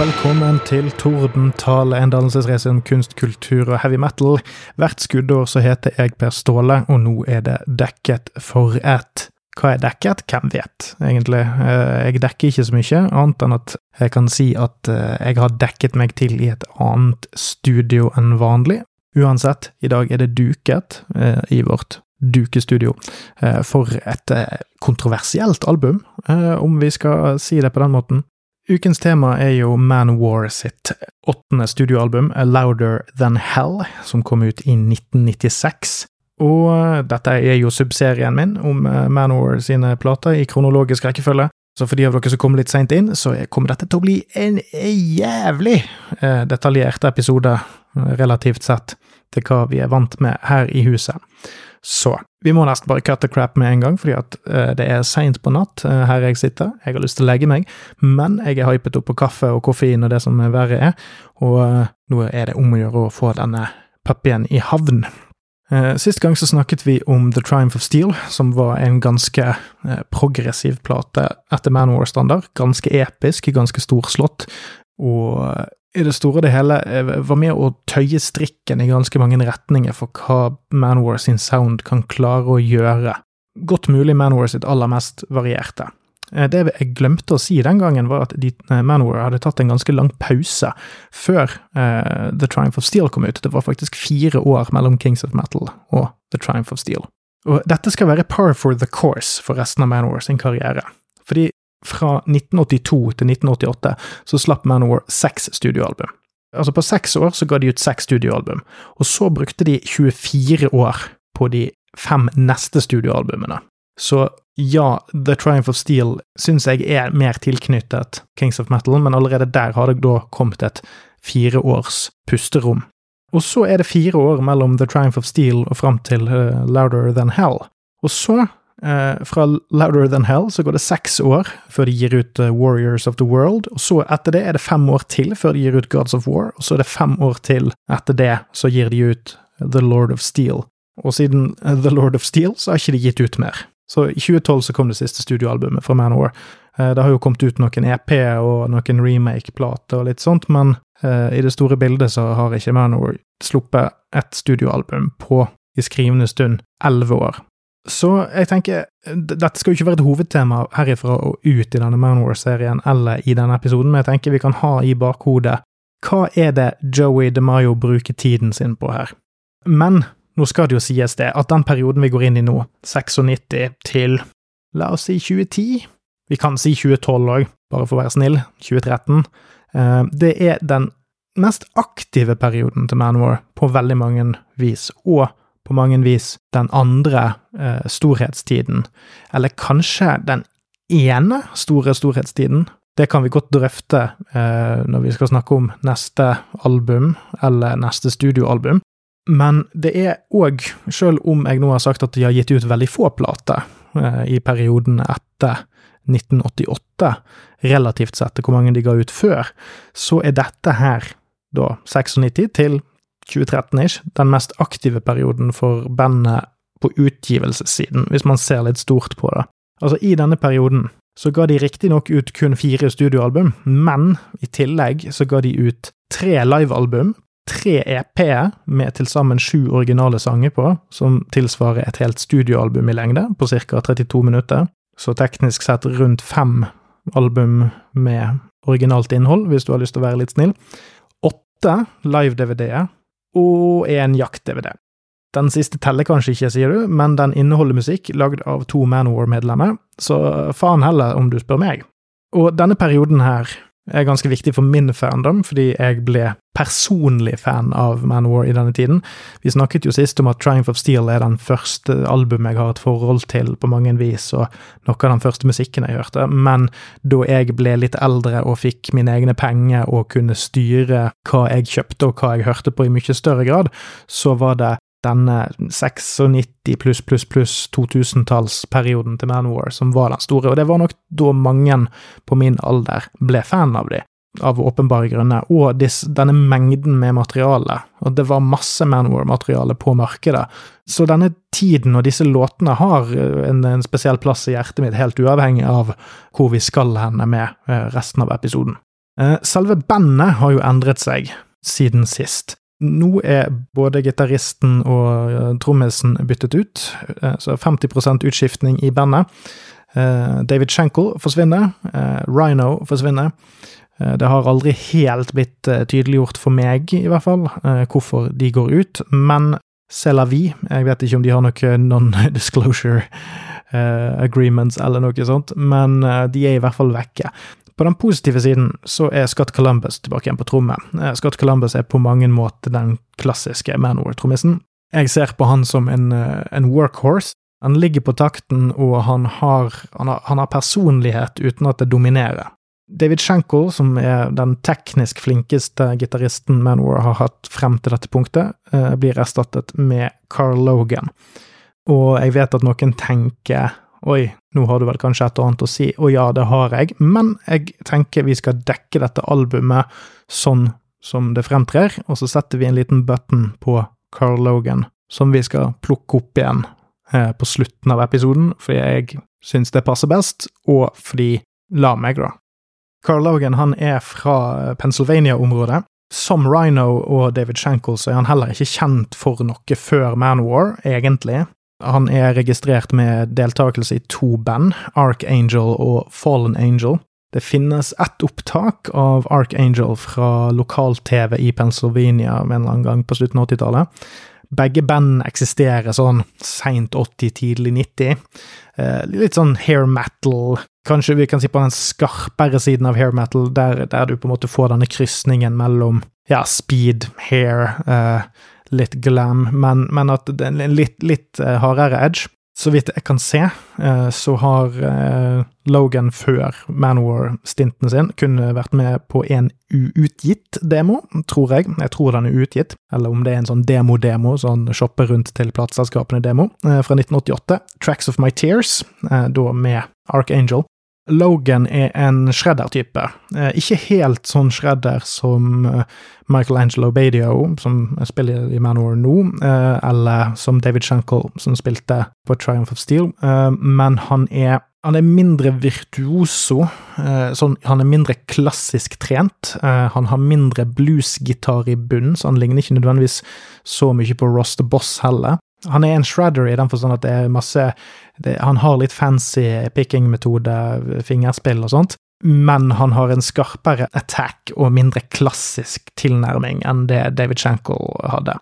velkommen til Tordentale, en dannelsesreise om kunst, kultur og heavy metal. Hvert skuddår så heter jeg Per Ståle, og nå er det dekket for ett. Hva er dekket? Hvem vet, egentlig. Eh, jeg dekker ikke så mye, annet enn at jeg kan si at eh, jeg har dekket meg til i et annet studio enn vanlig. Uansett, i dag er det duket eh, i vårt dukestudio for et kontroversielt album, om vi skal si det på den måten. Ukens tema er jo Man War sitt åttende studioalbum, A Louder Than Hell, som kom ut i 1996. Og eh, dette er jo subserien min om Man War sine plater i kronologisk rekkefølge. Så for de av dere som kommer litt seint inn, så kommer dette til å bli en jævlig eh, detaljert episode, relativt sett, til hva vi er vant med her i huset. Så vi må nesten bare cut the crap med en gang, fordi at uh, det er seint på natt uh, her jeg sitter. Jeg har lyst til å legge meg, men jeg er hypet opp på kaffe og koffein og det som verre er, og uh, nå er det om å gjøre å få denne puppien i havn. Sist gang så snakket vi om The Triumph of Steel, som var en ganske progressiv plate etter Manowar-standard. Ganske episk, ganske storslått, og i det store og det hele eh, var med å tøye strikken i ganske mange retninger for hva Manwar sin sound kan klare å gjøre. Godt mulig Manwar sitt aller mest varierte. Eh, det jeg glemte å si den gangen, var at eh, hadde tatt en ganske lang pause før The Triumph of Steel kom ut. Det var faktisk fire år mellom Kings of Metal og The Triumph of Steel. Og dette skal være par for the course for resten av Manwar sin karriere. Fordi fra 1982 til 1988 så slapp Manowar seks studioalbum. Altså På seks år så ga de ut seks studioalbum, og så brukte de 24 år på de fem neste studioalbumene. Så ja, The Triumph of Steel syns jeg er mer tilknyttet Kings of Metal, men allerede der har det da kommet et fire års pusterom. Og så er det fire år mellom The Triumph of Steel og fram til uh, Louder Than Hell. Og så fra Louder Than Hell så går det seks år før de gir ut uh, Warriors of the World, og så etter det er det fem år til før de gir ut Gods of War, og så er det fem år til etter det så gir de ut The Lord of Steel. Og siden The Lord of Steel så har ikke de gitt ut mer. Så i 2012 så kom det siste studioalbumet fra Manor. Det har jo kommet ut noen EP og noen remake-plater og litt sånt, men i det store bildet så har ikke Manor sluppet ett studioalbum på i skrivende stund elleve år. Så jeg tenker, dette skal jo ikke være et hovedtema herifra og ut i denne Manwar-serien eller i denne episoden, men jeg tenker vi kan ha i bakhodet hva er det Joey DeMayo bruker tiden sin på her? Men nå skal det jo sies det, at den perioden vi går inn i nå, 96 til la oss si 2010, vi kan si 2012 òg, bare for å være snill, 2013, eh, det er den mest aktive perioden til Manwar på veldig mange vis, og på mange vis den andre eh, storhetstiden, eller kanskje den ene store storhetstiden. Det kan vi godt drøfte eh, når vi skal snakke om neste album, eller neste studioalbum. Men det er òg, sjøl om jeg nå har sagt at de har gitt ut veldig få plater eh, i perioden etter 1988, relativt sett til hvor mange de ga ut før, så er dette her da 96 til 2013-ish, den mest aktive perioden for bandet på utgivelsessiden, hvis man ser litt stort på det. Altså, i denne perioden så ga de riktignok ut kun fire studioalbum, men i tillegg så ga de ut tre livealbum, tre EP-er med til sammen sju originale sanger på, som tilsvarer et helt studioalbum i lengde, på ca. 32 minutter, så teknisk sett rundt fem album med originalt innhold, hvis du har lyst til å være litt snill. Åtte live-DVD-er, og er en jakt-DVD. Den siste teller kanskje ikke, sier du, men den inneholder musikk lagd av to Manowar-medlemmer, så faen heller om du spør meg. Og denne perioden her er ganske viktig for min fandom, fordi jeg ble personlig fan av Manowar i denne tiden. Vi snakket jo sist om at Triumph of Steel er den første albumet jeg har et forhold til på mange vis, og noe av den første musikken jeg hørte, men da jeg ble litt eldre og fikk mine egne penger og kunne styre hva jeg kjøpte og hva jeg hørte på i mye større grad, så var det denne 96 pluss pluss pluss 2000-tallsperioden til Manowar som var den store, og det var nok da mange på min alder ble fan av de, av åpenbare grunner, og dis, denne mengden med materiale, og det var masse Manowar-materiale på markedet, så denne tiden og disse låtene har eh, en, en, spesiell plass i hjertet mitt, helt uavhengig av hvor vi skal henne med eh, resten av episoden. Eh, selve bandet har jo endret seg siden sist. Nå er både gitaristen og eh, trommisen byttet ut, eh, så 50% utskiftning i bandet. David Schenkel forsvinner, Rhino forsvinner. Det har aldri helt blitt tydeliggjort for meg, i hvert fall, hvorfor de går ut, men c'est la vie. Jeg vet ikke om de har noe non-disclosure agreements eller noe sånt, men de er i hvert fall vekke. På den positive siden så er Scott Columbus tilbake igjen på tromme. Eh, Scott Columbus er på mange måter den klassiske Manor-trommisen. Jeg ser på han som en, eh, en, workhorse. Han ligger på takten, og han har, han, har, han har, personlighet uten at det dominerer. David Schenkel, som er den teknisk flinkeste gitaristen Manor har hatt frem til dette punktet, eh, blir erstattet med Carl Logan. Og jeg vet at noen tenker Oi, nå har du vel kanskje et og annet å si. Og ja, det har jeg, men jeg tenker vi skal dekke dette albumet sånn som det fremtrer, og så setter vi en liten button på Carl Logan, som vi skal plukke opp igjen eh, på slutten av episoden, fordi jeg syns det passer best, og fordi La meg, da. Carl Logan han er fra Pennsylvania-området. Som Rhino og David Shankles er han heller ikke kjent for noe før Man War, egentlig. Han er registrert med deltakelse i to band, Archangel og Fallen Angel. Det finnes ett opptak av Archangel fra lokal-TV i Pennsylvania en eller annen gang på slutten av 80-tallet. Begge band eksisterer sånn seint 80, tidlig 90. Eh, litt sånn hair metal, kanskje vi kan si på den skarpere siden av hair metal, der, der du på en måte får denne krysningen mellom ja, speed, hair, eh, litt glam, men, men at det er en litt, litt uh, hardere edge. Så vidt jeg kan se, uh, så har uh, Logan før Manwar-stinten sin kun vært med på en uutgitt demo, tror jeg. Jeg tror den er utgitt, eller om det er en sånn demo-demo, sånn shoppe rundt til plateselskapene-demo, fra 1988. Tracks of My Tears, da med Archangel. Logan er en shredder-type. Eh, ikke helt sånn shredder som eh, Michael Angelo Badio, som spiller i Manor nå, eh, eller som David Shankle, som spilte på Triumph of Steel, men han er han er mindre virtuoso, sånn, han er mindre klassisk trent. Han har mindre bluesgitar i bunnen, så han ligner ikke nødvendigvis så mye på Ross the Boss heller. Han er en shredder i den forstand at det er masse det, Han har litt fancy picking-metode, fingerspill og sånt, men han har en skarpere attack og mindre klassisk tilnærming enn det David Shankle hadde.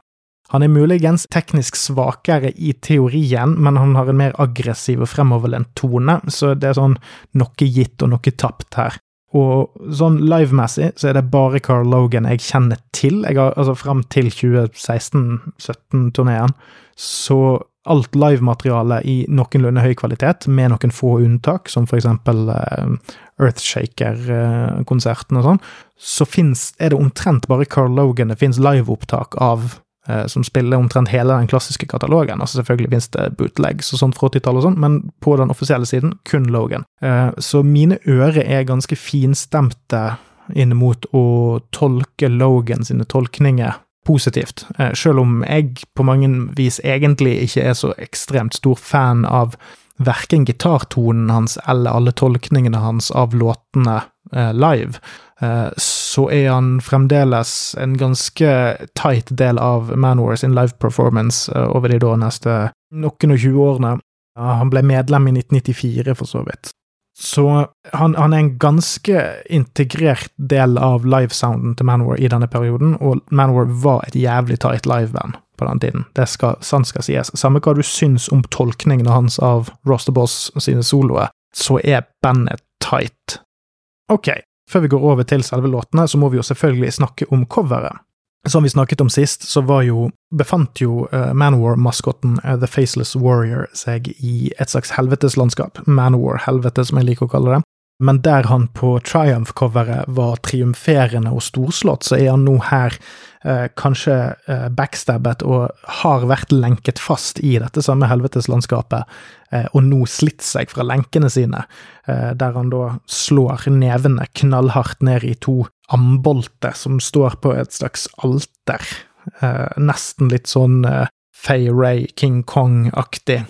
Han er muligens teknisk svakere i teorien, men han har en mer aggressiv og fremoverlent tone, så det er sånn noe gitt og noe tapt her. Og sånn livemessig så er det bare Carl Logan jeg kjenner til. Jeg har, altså Fram til 2016-17-turneen så alt livemateriale i noenlunde høy kvalitet, med noen få unntak, som eksempel uh, Earthshaker-konserten og sånn, så finnes, er det omtrent bare Carl Logan det finnes liveopptak av uh, som spiller omtrent hele den klassiske katalogen. Altså Selvfølgelig finnes det bootlegs og sånt fra 80-tallet, og sånn, men på den offisielle siden kun Logan. Uh, så mine ører er ganske finstemte inn mot å tolke Logan sine tolkninger positivt, eh, selv om jeg på mange vis egentlig ikke er så ekstremt stor fan av verken gitartonen hans eller alle tolkningene hans av låtene eh, live, eh, så er han fremdeles en ganske tight del av Manwar sin live performance over de da neste noen og tjue årene. Han ble medlem i 1994, for så vidt. Så han, han, er en ganske integrert del av livesounden til Manwar i denne perioden, og Manwar var et jævlig tight liveband på den tiden. Det skal, sant skal sies. Samme hva du syns om tolkningene hans av Roster Boss sine soloer, så er bandet tight. Ok, før vi går over til selve låtene, så må vi jo selvfølgelig snakke om coveret. Som vi snakket om sist, så var jo, befant jo uh, Manowar-maskotten uh, The Faceless Warrior seg i et slags helveteslandskap. Manowar-helvete, som jeg liker å kalle det. Men der han på Triumph-coveret var triumferende og storslått, så er han nå her eh, kanskje eh, backstabbet og har vært lenket fast i dette samme helveteslandskapet, eh, og nå slitt seg fra lenkene sine, eh, der han da slår nevene knallhardt ned i to ambolter som står på et slags alter. Eh, nesten litt sånn eh, Faye Ray, King Kong-aktig.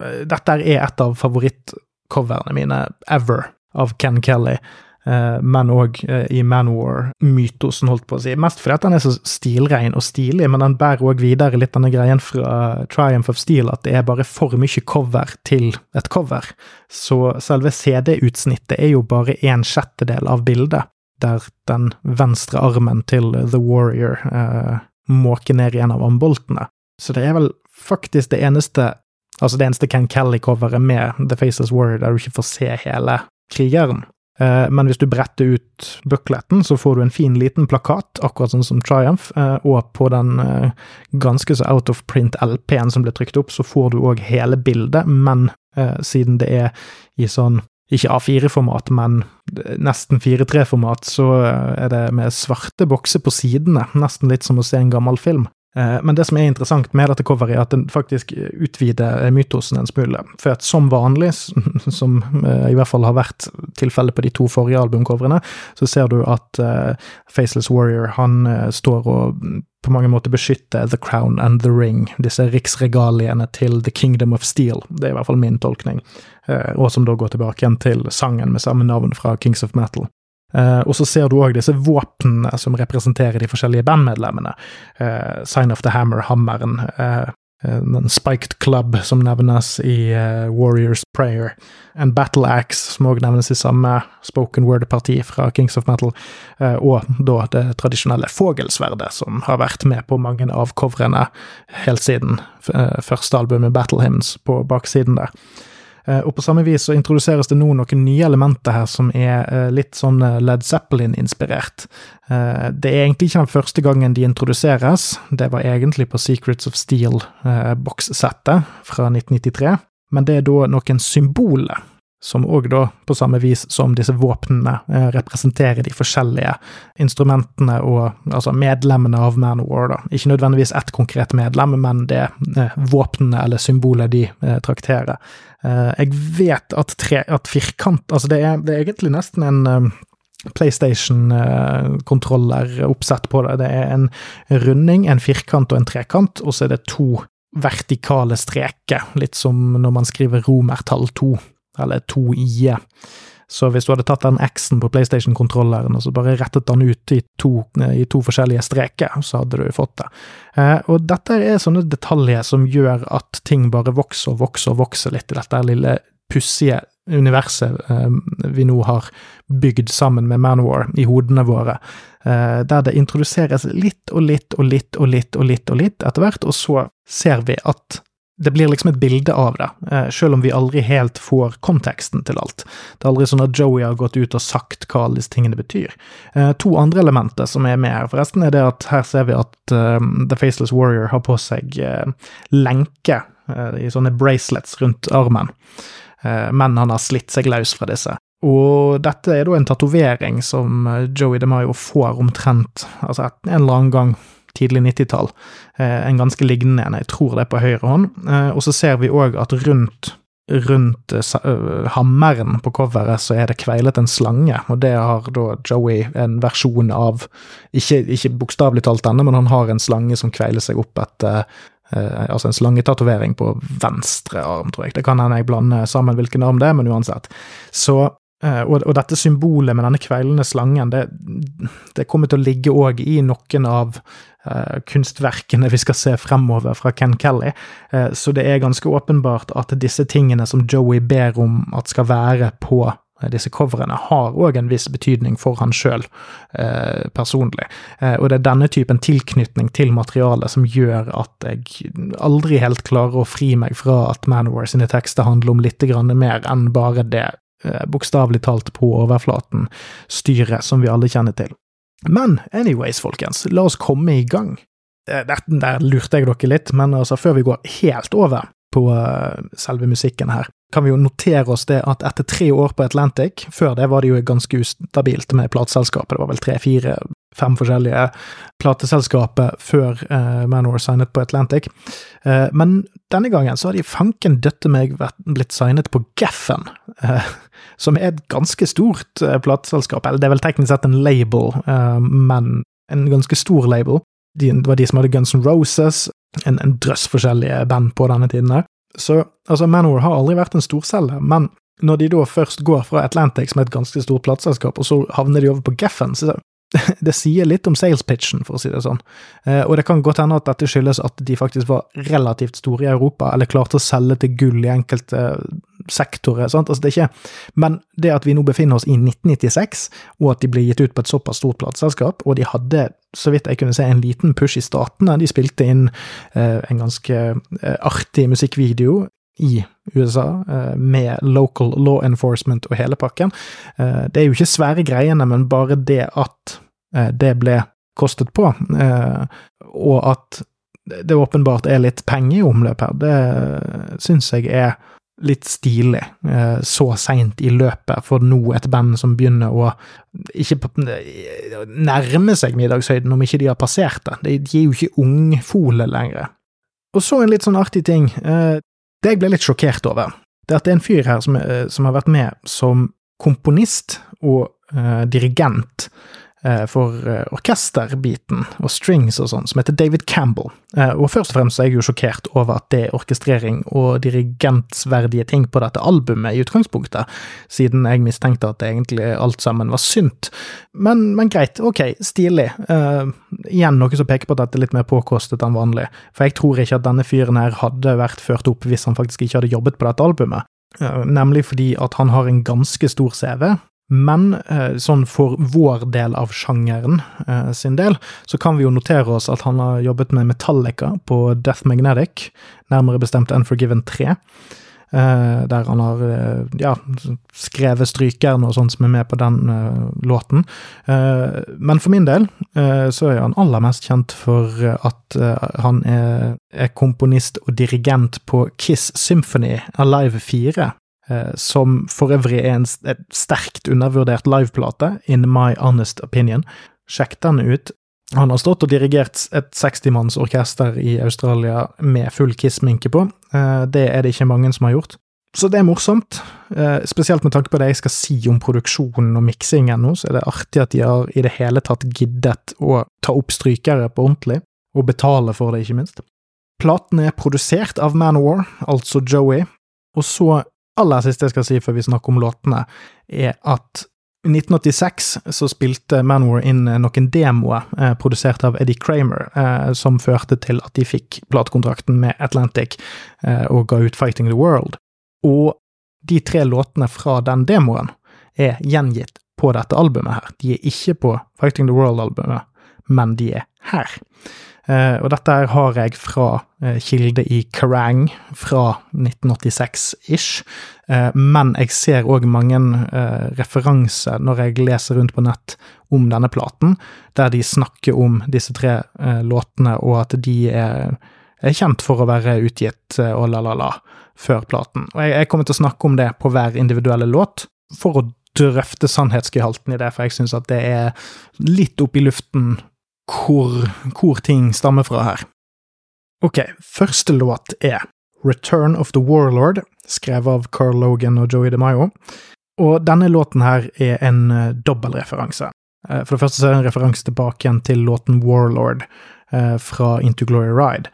Eh, dette er et av favorittcoverne mine ever av Ken Kelly. eh, men òg eh, i Manwar-mytosen, holdt på å si. Mest fordi at den er så stilrein og stilig, men den bærer òg videre litt denne greien fra Triumph of Steel, at det er bare for mye cover til et cover. Så selve CD-utsnittet er jo bare en sjettedel av bildet, der den venstre armen til The Warrior eh, måker ned i en av amboltene. Så det er vel faktisk det eneste Altså det eneste Ken Kelly-coveret med The Faces Warrior der du ikke får se hele krigeren. Eh, men hvis du bretter ut bukletten, så får du en fin liten plakat, akkurat sånn som Triumph, eh, og på den eh, ganske så out of print LP-en som ble trykt opp, så får du òg hele bildet, men siden det er i sånn ikke A4-format, men nesten 4-3-format, så er det med svarte bokser på sidene, nesten litt som å se en gammel film. Eh, men det som er interessant med dette coveret, er at den faktisk utvider mytosen en smule. For at som vanlig, som eh, i hvert fall har vært tilfellet på de to forrige albumcoverene, så ser du at Faceless Warrior han står og på mange måter beskytter The Crown and The Ring, disse riksregaliene til The Kingdom of Steel. Det er i hvert fall min tolkning. Og som da går tilbake igjen til sangen med samme navn fra Kings of Metal. Uh, og så ser du òg disse våpnene som representerer de forskjellige bandmedlemmene. Uh, Sign of the Hammer, hammeren. Uh, den Spiked Club, som nevnes i Warriors Prayer. En Battle Axe, som òg nevnes i samme spoken word-parti fra Kings of Metal. og da det tradisjonelle Fogelsverdet, som har vært med på mange av coverene helt siden første albumet Battle Hymns på baksiden der. Eh, og på samme vis så introduseres det nå noen nye elementer her som er eh, litt sånn eh, Led Zeppelin-inspirert. Det er egentlig ikke den første gangen de introduseres, det var egentlig på Secrets of Steel-bokssettet fra 1993, men det er da noen symboler som òg da, på samme vis som disse våpnene, eh, representerer de forskjellige instrumentene og altså medlemmene av Manowar, da. Ikke nødvendigvis ett konkret medlem, men det eh, våpnene eller symbolet de eh, trakterer. Jeg vet at, tre, at firkant Altså, det er, det er egentlig nesten en PlayStation-kontroller-oppsett på det. Det er en runding, en firkant og en trekant, og så er det to vertikale streker, litt som når man skriver romertall to eller to i-er. Så hvis du hadde tatt den X-en på PlayStation-kontrolleren og så bare rettet den ut i to, i to, forskjellige streker, så hadde du fått det. Eh, og dette er sånne detaljer som gjør at ting bare vokser og vokser og vokser litt i dette lille pussige universet eh, vi nå har bygd sammen med Manowar i hodene våre, eh, der det introduseres litt og litt og litt og litt og litt og litt etter hvert, og så ser vi at det blir liksom et bilde av det, eh, selv om vi aldri helt får konteksten til alt. Det er aldri sånn at Joey har gått ut og sagt hva alle disse tingene betyr. Eh, to andre elementer som er med her, forresten, er det at her ser vi at um, The Faceless Warrior har på seg lenke i sånne bracelets rundt armen, men han har slitt seg løs fra disse. Og dette er da en tatovering som Joey DeMaio får omtrent altså en eller annen gang tidlig 90-tall. Eh, en ganske lignende en, jeg tror det er på høyre hånd. Eh, og så ser vi òg at rundt rundt uh, hammeren på coveret så er det kveilet en slange, og det har da Joey en versjon av Ikke, ikke bokstavelig talt denne, men han har en slange som kveiler seg opp etter Altså en slangetatovering på venstre arm, tror jeg. Det kan hende jeg blander sammen hvilken arm det er, men uansett. Så og, og, dette symbolet med denne kveilende slangen, det, det kommer til å ligge òg i noen av uh, kunstverkene vi skal se fremover fra Ken Kelly. Uh, så det er ganske åpenbart at disse tingene som Joey ber om at skal være på eh, disse coverene har òg en viss betydning for han sjøl eh, personlig. Eh, og det er denne typen tilknytning til materialet som gjør at jeg aldri helt klarer å fri meg fra at Manowar sine tekster handler om litt mer enn bare det eh, bokstavelig talt på overflaten styret som vi alle kjenner til. Men anyways, folkens, la oss komme i gang. Dette der, lurte jeg dere litt, men altså, før vi går helt over på uh, selve musikken her, kan vi jo notere oss det at etter tre år på Atlantic, før det var det jo ganske ustabilt med plateselskapet, det var vel tre, fire, fem forskjellige plateselskaper før uh, Manor signet på Atlantic, uh, men denne gangen så har de fanken døtte meg blitt signet på Geffen, Uh, som er et ganske stort uh, plateselskap. Eller det er vel teknisk sett en label, uh, men en ganske stor label. De, det var de som hadde Guns N' Roses, en, en drøss forskjellige band på denne tiden der. Så altså, Manor har aldri vært en storselger, men når de da først går fra Atlantic, som er et ganske stort plateselskap, og så havner de over på Geffen, så det sier litt om sales pitchen, for å si det sånn. Eh, og det kan godt hende at dette skyldes at de faktisk var relativt store i Europa, eller klarte å selge til gull i enkelte sektorer. Altså det er ikke, Men det at vi nå befinner oss i 1996, og at de ble gitt ut på et såpass stort plateselskap, og de hadde, så vidt jeg kunne se, en liten push i statene, de spilte inn eh, en ganske eh, artig musikkvideo i USA, eh, med local law enforcement og hele pakken. Eh, det er jo ikke svære greiene, men bare det at eh, det ble kostet på, og at det åpenbart er litt penger i omløp her, det syns jeg er litt stilig så seint i løpet for nå et band som begynner å ikke nærme seg middagshøyden, om ikke de har passert det. De er jo ikke ungfole lenger. Og så en litt sånn artig ting. Det jeg ble litt sjokkert over, det er at det er en fyr her som, eh, som har vært med som komponist og dirigent for uh, orkesterbiten og strings og sånn, som heter David Campbell. og først og fremst er jeg jo sjokkert over at det er orkestrering og dirigentsverdige ting på dette albumet i utgangspunktet, siden jeg mistenkte at egentlig alt sammen var synt. Men, men greit, ok, stilig. igjen noe som peker på at dette er litt mer påkostet enn vanlig, for jeg tror ikke at denne fyren her hadde vært ført opp hvis han faktisk ikke hadde jobbet på dette albumet. Nemlig fordi at han har en ganske stor CV, men eh, sånn for vår del av sjangeren eh, sin del, så kan vi jo notere oss at han har jobbet med Metallica på Death Magnetic, nærmere bestemt Unforgiven 3. Uh, der han har ja, skrevet strykeren og sånt som er med på den låten. men for min del så er han aller mest kjent for at han er, komponist og dirigent på Kiss Symphony Alive 4. som for øvrig er en sterkt undervurdert liveplate, in my honest opinion. Sjekk den ut. Han har stått og dirigert et 60-manns orkester i Australia med full Kiss-minke på. Eh, det er det ikke mange som har gjort. Så det er morsomt, eh, spesielt med tanke på det jeg skal si om produksjonen og miksingen nå, så er det artig at de har i det hele tatt giddet å ta opp strykere på ordentlig, og betale for det, ikke minst. Platen er produsert av Manowar, altså Joey, og så aller siste jeg skal si før vi snakker om låtene, er at i 1986 så spilte Manwar inn eh, noen demoer eh, produsert av Eddie Kramer, eh, som førte til at de fikk platekontrakten med Atlantic eh, og ga ut Fighting the World. Og de tre låtene fra den demoen er gjengitt på dette albumet her. De er ikke på Fighting the World-albumet, men de er her. Eh, og dette her har jeg fra eh, kilde i Kerrang fra 1986-ish. Eh, men jeg ser òg mange referanser når jeg leser rundt på nett om denne platen, der de snakker om disse tre låtene, og at de er, er kjent for å være utgitt og la-la-la før platen. Og jeg, jeg kommer til å snakke om det på hver individuelle låt, for å drøfte sannhetsgehalten i det, for jeg syns at det er litt opp i luften hvor, hvor ting stammer fra her. Ok, første låt er Return of the Warlord, skrevet av Carl Logan og Joey DeMaio. Og denne låten her er en uh, dobbeltreferanse. Uh, for det første så er det en referanse tilbake igjen til låten Warlord uh, fra Into Glory Ride,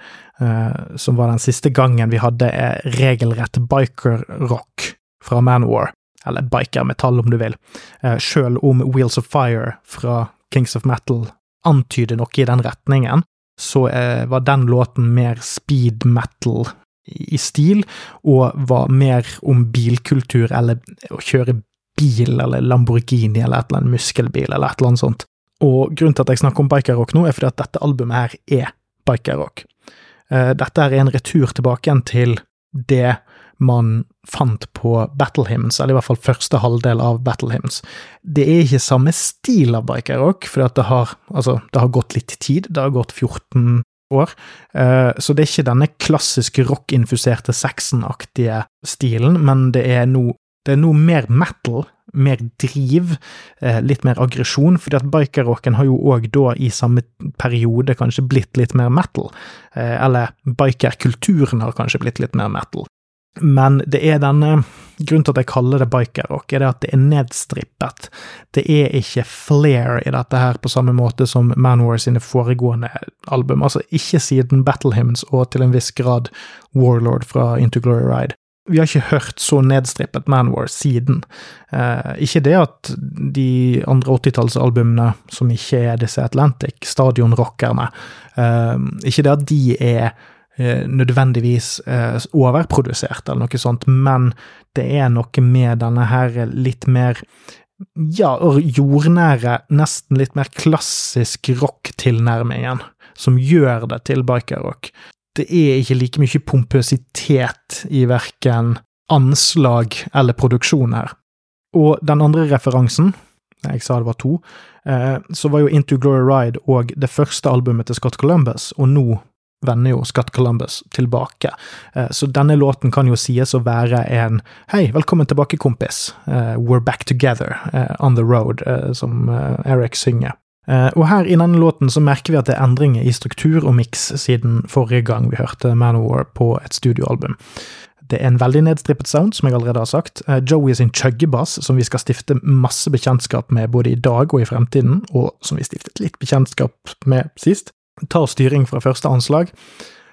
som var den siste gangen vi hadde regelrett biker-rock fra Manwar, eller biker-metall om du vil, uh, sjøl om Wheels of Fire fra Kings of Metal antyder noe i den retningen, så eh, var den låten mer speed metal i stil, og var mer om bilkultur, eller å kjøre bil, eller Lamborghini, eller et eller annet muskelbil, eller et eller annet sånt. Og grunnen til at jeg snakker om bikerrock nå, er fordi at dette albumet her er bikerrock. Eh, dette er en retur tilbake igjen til det man fant på Battle Hymns, eller i hvert fall første halvdel av Battle Hymns. Det er ikke samme stil av bikerrock, for det altså, det har gått litt tid, det har gått 14 år, uh, så det er ikke denne klassiske rockinfuserte sexen-aktige stilen, men det er noe, det er noe mer metal, mer driv, eh, litt mer aggresjon, fordi at bikerrocken har jo òg da i samme periode kanskje blitt litt mer metal. Eh, eller bikerkulturen har kanskje blitt litt mer metal. Men det er denne Grunnen til at jeg kaller det bikerrock, er det at det er nedstrippet. Det er ikke flair i dette her på samme måte som Manwar sine foregående album. Altså ikke siden Battle Hymns og til en viss grad Warlord fra Into Glory Ride. vi har ikke hørt så nedstrippet Manwar siden. Eh, ikke det at de andre 80-tallsalbumene, som ikke er disse Atlantic, stadionrockerne eh, Ikke det at de er nødvendigvis eh, overprodusert eller noe sånt, men det er noe med denne her litt mer ja, jordnære, nesten litt mer klassisk rock-tilnærmingen, som gjør det til bikerrock det er ikke like mye pompøsitet i verken anslag eller produksjon her. Og den andre referansen, jeg sa det var to, eh, så var jo Into Glory Ride og det første albumet til Scott Columbus, og nå vender jo Scott Columbus tilbake. Eh, så denne låten kan jo sies å være en Hei, velkommen tilbake, kompis. Eh, we're back together on the road, som Eric synger. Eh, og her i denne låten så merker vi at det er endringer i struktur og miks siden forrige gang vi hørte Manowar på et studioalbum. Det er en veldig nedstrippet sound, som jeg allerede har sagt. Eh, Joey sin chuggebass, som vi skal stifte masse bekjentskap med både i dag og i fremtiden, og som vi stiftet litt bekjentskap med sist, tar styring fra første anslag.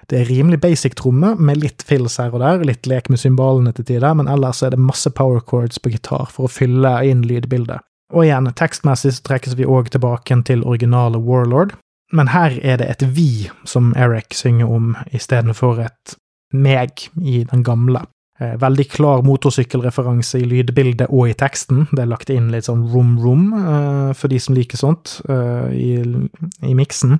Det er rimelig basic tromme, med litt fills her og der, litt lek med symbolene til tider, men ellers er det masse power chords på gitar for å fylle inn lydbildet. Og igjen, tekstmessig så trekkes vi òg tilbake til originale Warlord, men her er det et vi som Eric synger om, istedenfor et meg i den gamle. Eh, veldig klar motorsykkelreferanse i lydbildet og i teksten. Det er lagt inn litt sånn rom-rom uh, for de som liker sånt, uh, i, i miksen.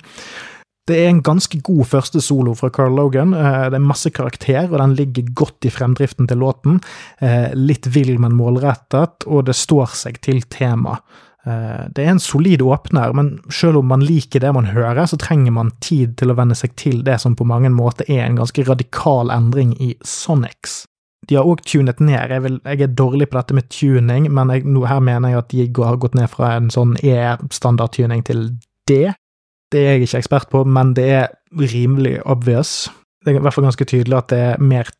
Det er en ganske god første solo fra Carl Logan. Eh, det er masse karakter, og den ligger godt i fremdriften til låten. Eh, litt vill, men målrettet, og det står seg til temaet. Eh, det er en solid åpner, men selv om man liker det man hører, så trenger man tid til å venne seg til det som på mange måter er en ganske radikal endring i Sonics. De har òg tunet ned. Jeg, vil, jeg, er dårlig på dette med tuning, men jeg, her mener jeg at de har gått ned fra en sånn E-standardtuning til D. Det er jeg ikke ekspert på, men det er rimelig obvious. Det er i hvert fall ganske tydelig at det er mer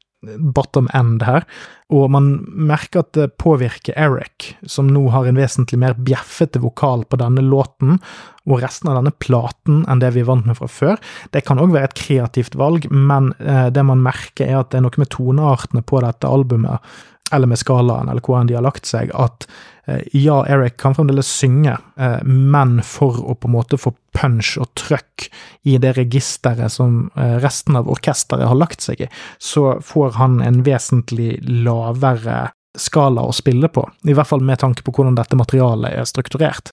bottom end her, og man merker at det påvirker Eric, som nå har en vesentlig mer bjeffete vokal på denne låten og resten av denne platen enn det vi er vant med fra før. Det kan òg være et kreativt valg, men eh, det man merker, er at det er noe med toneartene på dette albumet eller med skalaen, eller hvordan de har lagt seg, at eh, ja, Eric kan fremdeles synge, eh, men for å på en måte få punch og trøkk i det registeret som eh, resten av orkesteret har lagt seg i, så får han en vesentlig lavere skala å spille på, i hvert fall med tanke på hvordan dette materialet er strukturert.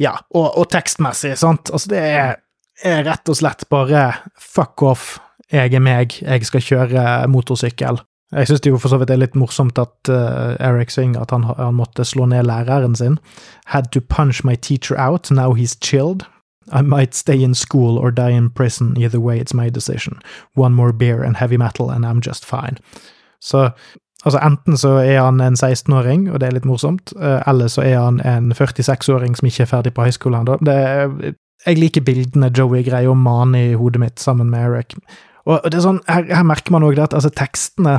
Ja, og, og tekstmessig, sant, altså det er, er rett og slett bare fuck off, jeg er meg, jeg skal kjøre motorsykkel. Jeg syns det jo for så vidt er litt morsomt at uh, Eric synger at han, han, måtte slå ned læreren sin. Had to punch my teacher out, now he's chilled. I might stay in school or die in prison, either way it's my decision. One more beer and heavy metal and I'm just fine. Så altså, enten så er han en 16-åring, og det er litt morsomt, uh, eller så er han en 46-åring som ikke er ferdig på high ennå. Jeg liker bildene Joey greier å mane i hodet mitt sammen med Eric. Og det er sånn, her, her merker man òg at altså, tekstene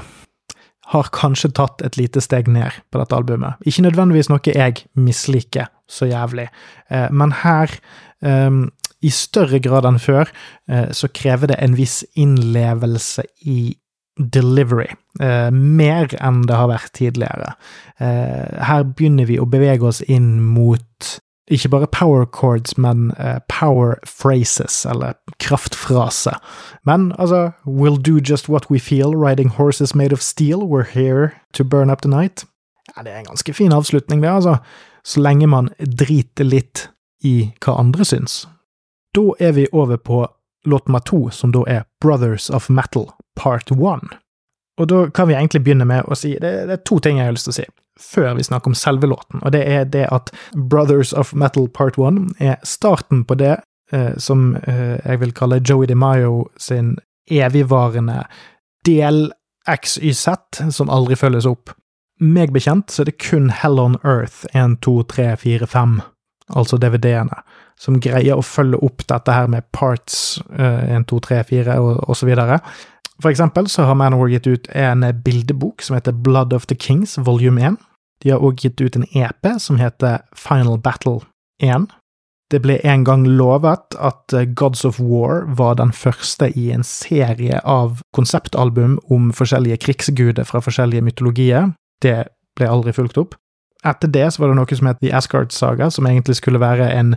har kanskje tatt et lite steg ned på dette albumet. Ikke nødvendigvis noe jeg misliker så jævlig, eh, men her, um, i større grad enn før, eh, så krever det en viss innlevelse i delivery, eh, mer enn det har vært tidligere. Eh, her begynner vi å bevege oss inn mot ikke bare power chords, men uh, power phrases, eller kraftfrase. Men altså, we'll do just what we feel, riding horses made of steel, we're here to burn up the night. Ja, det er en ganske fin avslutning, det, altså. Så lenge man driter litt i hva andre syns. Da er vi over på låt nummer to, som da er Brothers of Metal Part One. Og da kan vi egentlig begynne med å si det, det er to ting jeg har lyst til å si før vi snakker om selve låten, og det er det at Brothers of Metal Part 1 er starten på det eh, som eh, jeg vil kalle Joey DeMaio sin evigvarende del XYZ, som aldri følges opp. Meg bekjent så er det kun Hell on Earth 1, 2, 3, 4, 5, altså DVD-ene, som greier å følge opp dette her med parts eh, 1, 2, 3, 4 og, og så videre. For eksempel så har Manowar gitt ut en bildebok som heter Blood of the Kings, volume 1. De har òg gitt ut en EP som heter Final Battle 1. Det ble en gang lovet at eh, Gods of War var den første i en serie av konseptalbum om forskjellige krigsguder fra forskjellige mytologier. Det ble aldri fulgt opp. Etter det så var det noe som het The Asgard Saga, som egentlig skulle være en,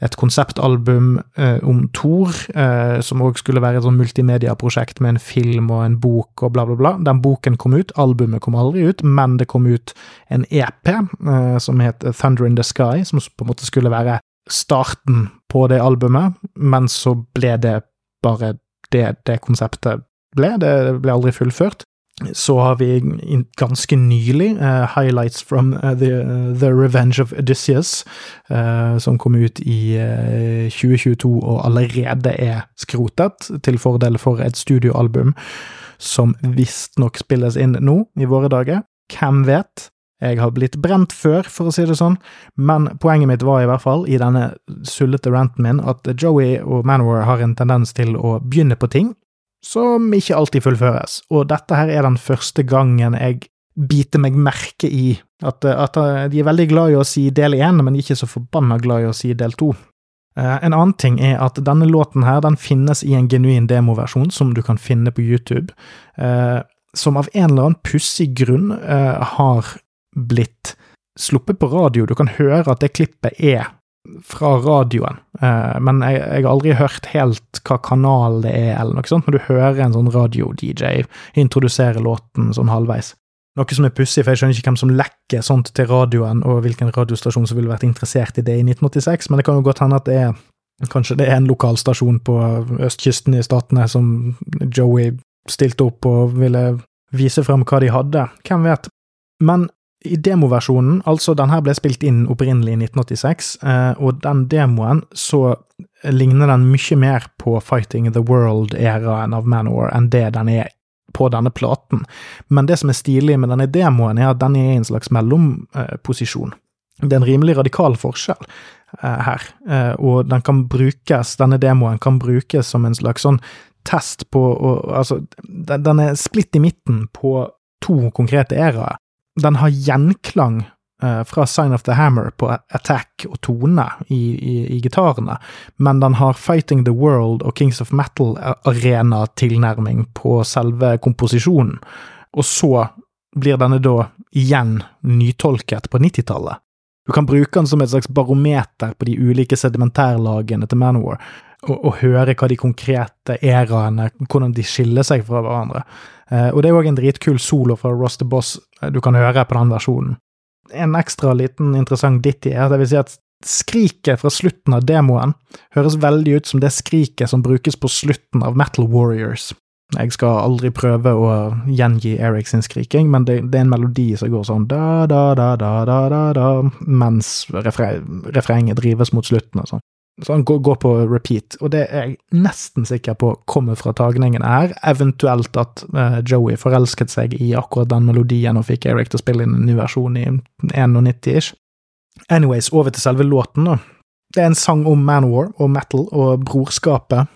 et konseptalbum eh, om Thor, eh, som òg skulle være et sånn multimediaprosjekt med en film og en bok og bla, bla, bla. Den boken kom ut, albumet kom aldri ut, men det kom ut en EP eh, som het Thunder in the Sky, som på en måte skulle være starten på det albumet, men så ble det bare det det konseptet ble. Det ble aldri fullført så har vi ganske nylig uh, Highlights from uh, the, uh, the, Revenge of Odysseus, som kom ut i 2022 og allerede er skrotet, til fordel for et studioalbum som visstnok spilles inn nå, i våre dager. Hvem vet? Jeg har blitt brent før, for å si det sånn, men poenget mitt var i hvert fall, i denne sullete ranten min, at Joey og Manowar har en tendens til å begynne på ting, som ikke alltid fullføres, og dette her er den første gangen jeg biter meg merke i at, at de er veldig glad i å si del én, men ikke så forbanna glad i å si del to. Uh, en annen ting er at denne låten her, den finnes i en genuin demoversjon som du kan finne på YouTube, uh, som av en eller annen pussig grunn uh, har blitt sluppet på radio. Du kan høre at det klippet er fra radioen, uh, men jeg, jeg, har aldri hørt helt hva kanal det er, eller noe sånt, når du hører en sånn radio-DJ introdusere låten sånn halvveis. Noe som er pussig, for jeg skjønner ikke hvem som lekker sånt til radioen, og hvilken radiostasjon som ville vært interessert i det i 1986, men det kan jo godt hende at det er Kanskje det er en lokalstasjon på østkysten i Statene som Joey stilte opp og ville vise frem hva de hadde, hvem vet. Men i demoversjonen, altså den her ble spilt inn opprinnelig i 1986, eh, og den demoen så ligner den mye mer på Fighting the World-æraen av Manor enn det den er på denne platen. Men det som er stilig med denne demoen, er at den er i en slags mellomposisjon. Det er en rimelig radikal forskjell eh, her, eh, og den kan brukes, denne demoen kan brukes som en slags sånn test på og, Altså, den er splitt i midten på to konkrete æraer den har gjenklang eh, fra Sign of the Hammer på attack og tone i, i, i gitarene, men den har Fighting the World og Kings of Metal-arena-tilnærming på selve komposisjonen. Og så blir denne da igjen nytolket på 90-tallet. Du kan bruke den som et slags barometer på de ulike sedimentærlagene til Manowar, og, og høre hva de konkrete eraene hvordan de skiller seg fra hverandre. Eh, og det er òg en dritkul solo fra Ross the Boss uh, du kan høre på den versjonen. En ekstra liten interessant ditty er at jeg vil si at skriket fra slutten av demoen høres veldig ut som det skriket som brukes på slutten av Metal Warriors. Jeg skal aldri prøve å gjengi Eric sin skriking, men det, det, er en melodi som går sånn da, da, da, da, da, da, da mens refrenget drives mot slutten og sånn. Så han går, på repeat, og det er jeg nesten sikker på kommer fra tagningen her. Eventuelt at uh, Joey forelsket seg i akkurat den melodien og fikk Eric til å spille inn en ny versjon i 91-ish. Anyways, over til selve låten, da. Det er en sang om Manwar og metal og brorskapet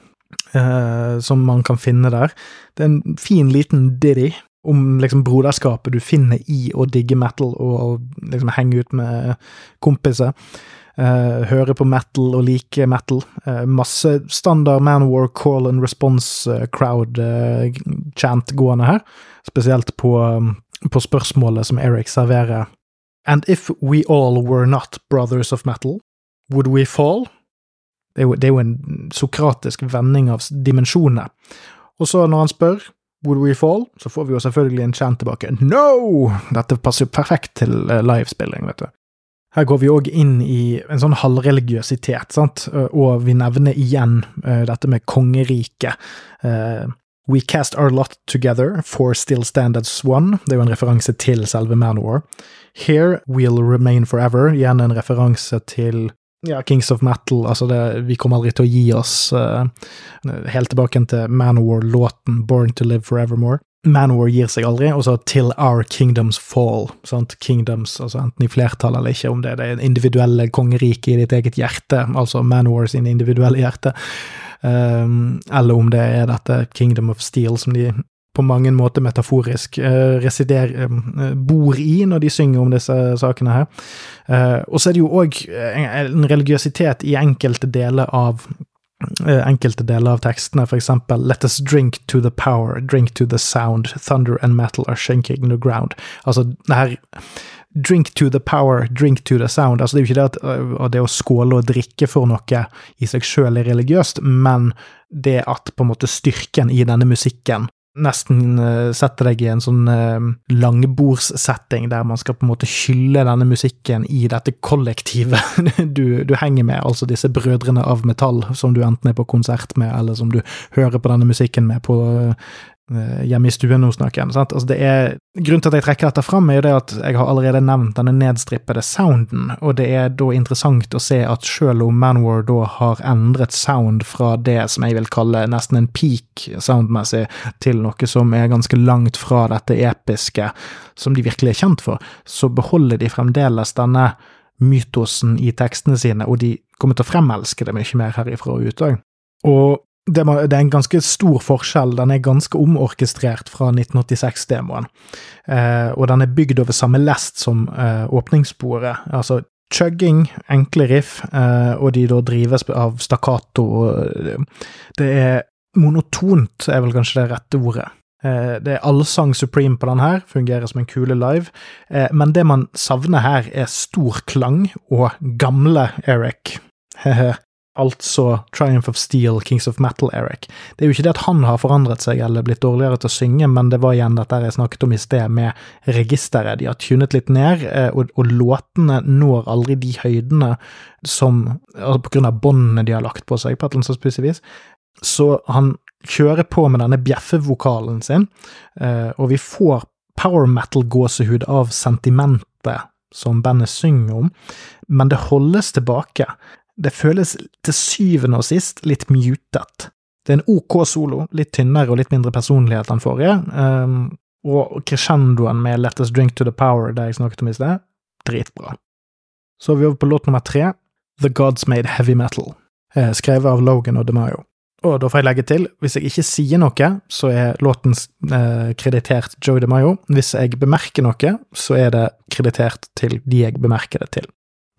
uh, som man kan finne der. Det er en fin liten ditty om liksom broderskapet du finner i å digge metal og, og liksom henge ut med kompiser. Uh, høre på metal og like metal. Uh, masse standard Manowar call and response uh, chant gående her. Spesielt på, um, på, spørsmålet som Eric serverer. And if we all were not brothers of metal, would we fall? Det er jo, det er jo en sokratisk vending av dimensjonene. Og så, når han spør Would we fall? Så får vi jo selvfølgelig en chant tilbake. No! Dette passer jo perfekt til livespilling, vet du. Her går vi òg inn i en sånn halvreligiøsitet, sant, og vi nevner igjen uh, dette med kongeriket. Uh, We cast our lot together, for still stand as one. Det er jo en referanse til selve Manowar. Here we'll remain forever, igjen en referanse til ja, Kings of Metal, altså det, vi kommer aldri til å gi oss, uh, helt tilbake til Manowar-låten Born to Live Forevermore. Manowar gir seg aldri, og så Till Our Kingdoms Fall. Sant? Kingdoms, altså enten i flertall eller ikke, om det er det individuelle kongeriket i ditt eget hjerte, altså Manowar sin individuelle hjerte, um, eller om det er dette Kingdom of Steel som de på mange måter metaforisk uh, resider, uh, bor i når de synger om disse sakene her. Uh, og så er det jo òg en, en religiøsitet i enkelte deler av enkelte deler av tekstene, for eksempel Let us drink to the power, drink to the sound, thunder and metal are shaking the ground. Altså, det her Drink to the power, drink to the sound. Altså, det er jo ikke det at det å skåle og drikke for noe i seg sjøl er religiøst, men det at på en måte styrken i denne musikken nesten setter deg i en sånn uh, langbordssetting der man skal på en måte skylle denne musikken i dette kollektivet du, du, henger med, altså disse brødrene av metall som du enten er på konsert med, eller som du hører på denne musikken med på Eh, hjemme i stuen nå, snakker jeg. Sant? Altså det er, grunnen til at jeg trekker dette fram, er jo det at jeg har allerede nevnt denne nedstrippede sounden, og det er da interessant å se at selv om Manwar da har endret sound fra det som jeg vil kalle nesten en peak soundmessig, til noe som er ganske langt fra dette episke som de virkelig er kjent for, så beholder de fremdeles denne mytosen i tekstene sine, og de kommer til å fremelske det mye mer herifra og ut òg. Og det, er en ganske stor forskjell. Den er ganske omorkestrert fra 1986-demoen. Eh, og den er bygd over samme lest som eh, åpningssporet. Altså chugging, enkle riff, eh, og de da drives av stakkato. Eh, det er monotont, er vel kanskje det rette ordet. Eh, det er allsang supreme på den her, fungerer som en kule live. Eh, men det man savner her, er stor klang og gamle Eric. altså Triumph of Steel, Kings of Metal, Eric. Det er jo ikke det at han har forandret seg eller blitt dårligere til å synge, men det var igjen dette jeg snakket om i sted, med registeret. De har tunet litt ned, eh, og, og låtene når aldri de høydene som altså På grunn av båndene de har lagt på seg, på et eller annet spesielt vis. Så han kjører på med denne bjeffevokalen sin, eh, og vi får power metal-gåsehud av sentimentet som bandet synger om, men det holdes tilbake det føles til syvende og sist litt mutet. Det er en ok solo, litt tynnere og litt mindre personlighet enn forrige, um, og crescendoen med Let Us Drink To The Power, det jeg snakket om i sted, dritbra. Så er vi over på låt nummer tre, The Gods Made Heavy Metal, eh, skrevet av Logan og DeMayo. Og da får jeg legge til, hvis jeg ikke sier noe, så er låten eh, kreditert Joe DeMayo. Hvis jeg bemerker noe, så er det kreditert til de jeg bemerker det til.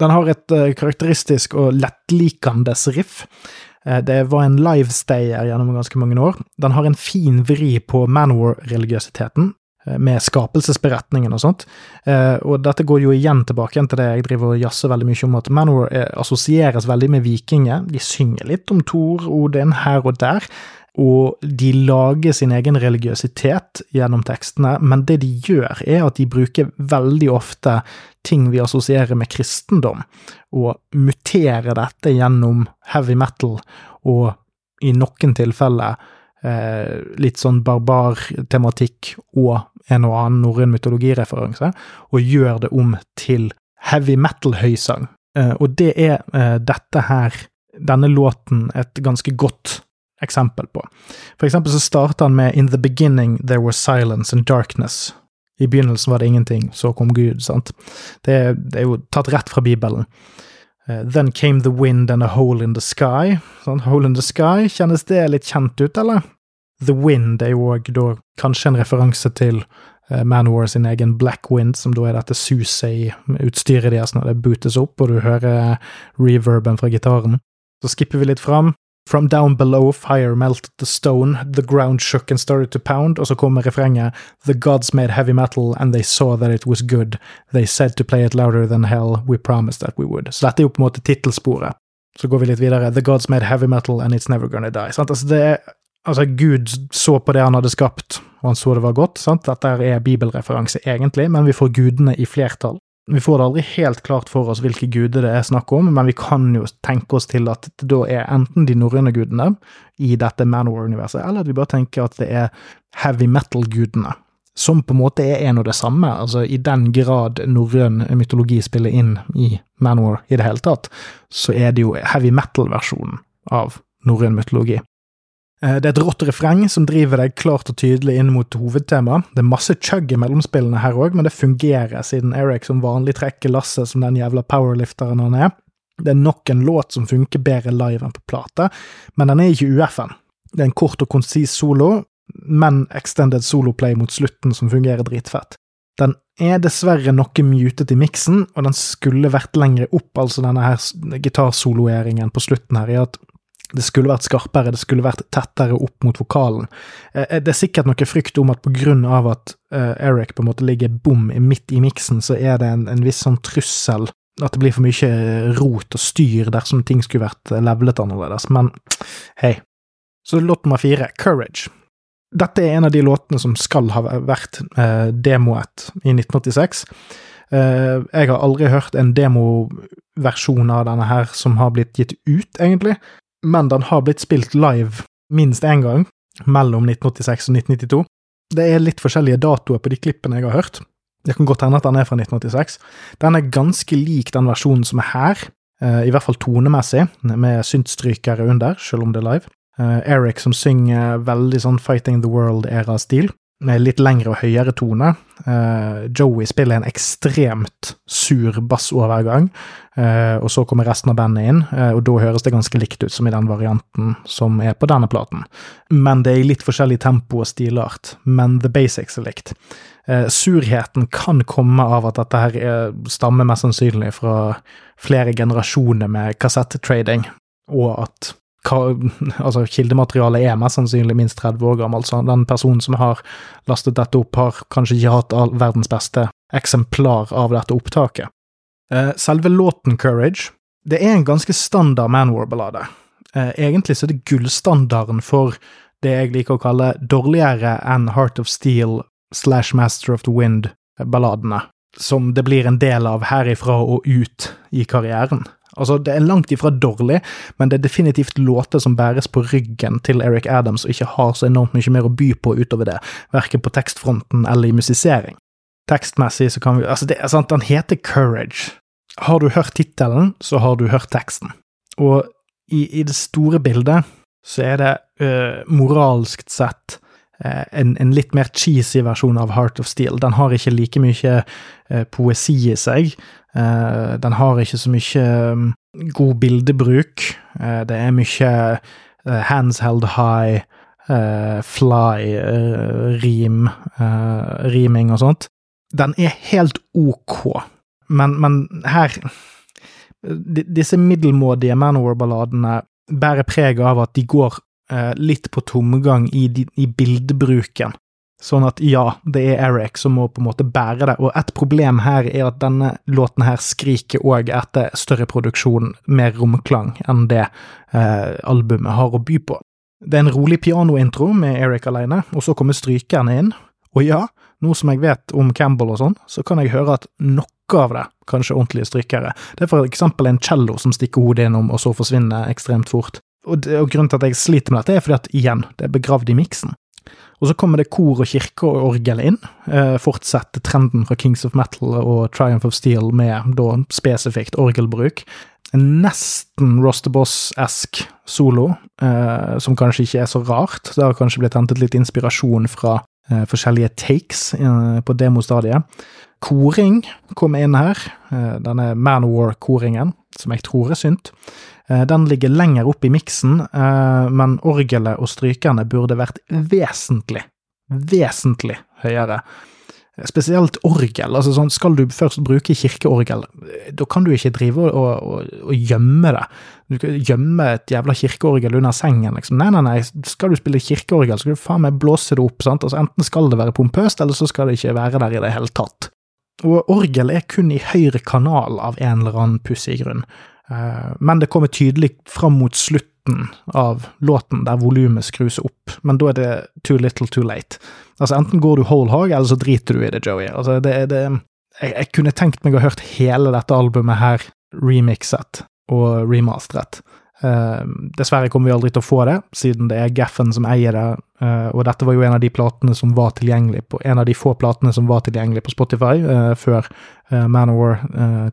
Den har et uh, karakteristisk og lettlikende riff. Uh, det var en livestayer gjennom ganske mange år. Den har en fin vri på Manwar-religiøsiteten, uh, med skapelsesberetningen og sånt. Og dette går jo igjen tilbake til det jeg driver og jazzer veldig mye om, at Manwar assosieres veldig med vikinger. De synger litt om Thor, Odin her og der og de lager sin egen religiøsitet gjennom tekstene, men det de gjør, er at de bruker veldig ofte ting vi assosierer med kristendom, og muterer dette gjennom heavy metal, og i noen tilfeller eh, litt sånn barbartematikk og en og annen norrøn mytologireferanse, og gjør det om til heavy metal-høysang. Eh, og det er eh, dette her, denne låten, et ganske godt eksempel på. For eksempel så starter han med In the beginning there was silence and darkness. I begynnelsen var det ingenting, så kom Gud, sant. Det, det er jo tatt rett fra Bibelen. Uh, then came the wind and a hole in the sky. Sånn, hole in the sky, kjennes det litt kjent ut, eller? The Wind er jo òg da kanskje en referanse til uh, Manwar sin egen Black Wind, som da er dette suset i utstyret deres når det bootes opp, og du hører reverben fra gitaren. Så skipper vi litt fram. From down below fire melted the stone, the ground shook and started to pound, og så kommer refrenget The gods made heavy metal and they saw that it was good. They said to play it louder than hell, we promised that we would. Så dette er jo på en måte tittelsporet. Så går vi litt videre. The gods made heavy metal and it's never gonna die. Sant? Altså, det er, altså, Gud så på det han hadde skapt, og han så det var godt. Sant? Dette er bibelreferanse, egentlig, men vi får gudene i flertall. Vi får det aldri helt klart for oss hvilke guder det er snakk om, men vi kan jo tenke oss til at det da er enten de norrøne gudene i dette Manor-universet, eller at vi bare tenker at det er heavy metal-gudene. Som på en måte er en og det samme, altså i den grad norrøn mytologi spiller inn i Manor i det hele tatt, så er det jo heavy metal-versjonen av norrøn mytologi. Eh, det er et rått refreng som driver deg klart og tydelig inn mot hovedtemaet. Det er masse chug i mellomspillene her òg, men det fungerer, siden Eric som vanlig trekker lasset som den jævla powerlifteren han er. Det er nok en låt som funker bedre live enn på plate, men den er ikke UF-en. Det er en kort og konsis solo. men extended soloplay mot slutten som fungerer dritfett. Den er dessverre noe mutet i miksen, og den skulle vært lengre opp, altså denne her gitarsoloeringen på slutten her, i at det skulle vært skarpere, det skulle vært tettere opp mot vokalen. Eh, eh, det er sikkert noe frykt om at på grunn av at uh, Eric på en måte ligger bom midt i miksen, så er det en, en viss sånn trussel at det blir for mye rot og styr dersom ting skulle vært levelet annerledes, men hei. Så låt nummer fire, Courage. Dette er en av de låtene som skal ha vært eh, demoet i 1986. Eh, jeg har aldri hørt en demoversjon av denne her som har blitt gitt ut, egentlig, men den har blitt spilt live minst én gang mellom 1986 og 1992. Det er litt forskjellige datoer på de klippene jeg har hørt. Det kan godt hende at den er fra 1986. Den er ganske lik den versjonen som er her, eh, i hvert fall tonemessig, med syntstrykere under, selv om det er live. Uh, Eric som synger veldig sånn Fighting the World-æra-stil, med litt lengre og høyere tone. Uh, Joey spiller en ekstremt sur bassovergang, uh, og så kommer resten av bandet inn, og da høres det ganske likt ut som i den varianten som er på denne platen. Men det er i litt forskjellig tempo og stilart, men the basics er likt. surheten kan komme av at dette her stammer mest sannsynlig fra flere generasjoner med kassettetrading, og at altså Kildematerialet er mest sannsynlig minst 30 år gammelt, så den personen som har lastet dette opp, har kanskje ikke hatt all verdens beste eksemplar av dette opptaket. Eh, selve låten Courage det er en ganske standard Manwar-ballade. Eh, egentlig så er det gullstandarden for det jeg liker å kalle dårligere enn Heart of Steel slash Master of the Wind-balladene, som det blir en del av herifra og ut i karrieren. Altså, det er langt ifra dårlig, men det er definitivt låter som bæres på ryggen til Eric Adams og ikke har så enormt mye mer å by på utover det, verken på tekstfronten eller i musisering. Tekstmessig så kan vi Altså, det er sant, han heter Courage. Har du hørt tittelen, så har du hørt teksten. Og i, i det store bildet så er det uh, moralsk sett en, en, litt mer cheesy versjon av Heart of Steel. Den har ikke like mye uh, poesi i seg. Uh, den har ikke så mye um, god bildebruk. Det er mye hands held high, fly, rim, riming og sånt. Den er helt ok, men, men her Disse middelmådige Manor-balladene bærer preg av at de går litt på tomgang i, i bildebruken. Sånn at ja, det er Eric som må på en måte bære det, og et problem her er at denne låten her skriker òg etter større produksjon, mer romklang, enn det eh, albumet har å by på. Det er en rolig pianointro med Eric alene, og så kommer strykerne inn, og ja, nå som jeg vet om Campbell og sånn, så kan jeg høre at noe av det kanskje ordentlige strykere. Det er for eksempel en cello som stikker hodet innom, og så forsvinner ekstremt fort. Og, det, og grunnen til at jeg sliter med dette, er fordi at igjen, det er begravd i miksen. Og så kommer det kor og kirke og orgel inn. Eh, fortsetter trenden fra Kings of Metal og Triumph of Steel med da spesifikt orgelbruk. En nesten Rosterboss-esk solo, eh, som kanskje ikke er så rart. Det har kanskje blitt hentet litt inspirasjon fra eh, forskjellige takes eh, på demostadiet. Koring kommer inn her. Eh, denne Manowar-koringen, som jeg tror er synt. Eh, den ligger lenger opp i miksen, eh, men orgelet og strykerne burde vært vesentlig, vesentlig høyere. Spesielt orgel. altså sånn, Skal du først bruke kirkeorgel, da kan du ikke drive og, og, og gjemme det. Du kan gjemme et jævla kirkeorgel under sengen, liksom. Nei, nei, nei, skal du spille kirkeorgel, skal du faen meg blåse det opp. sant? Altså Enten skal det være pompøst, eller så skal det ikke være der i det hele tatt. Og orgel er kun i høyre kanal av en eller annen pussig grunn. Eh, men det kommer tydelig fram mot slutten av låten, der volumet skrus opp, men da er det too little too late. Altså, enten går du whole hog, eller så driter du i det, Joey. Altså, det, det jeg, jeg, kunne tenkt meg å ha hørt hele dette albumet her remixet og remastret. Uh, dessverre kommer vi aldri til å få det, siden det er Geffen som eier det, uh, og dette var jo en av de platene som var tilgjengelig på, en av de få platene som var tilgjengelig på Spotify, uh, før Manowar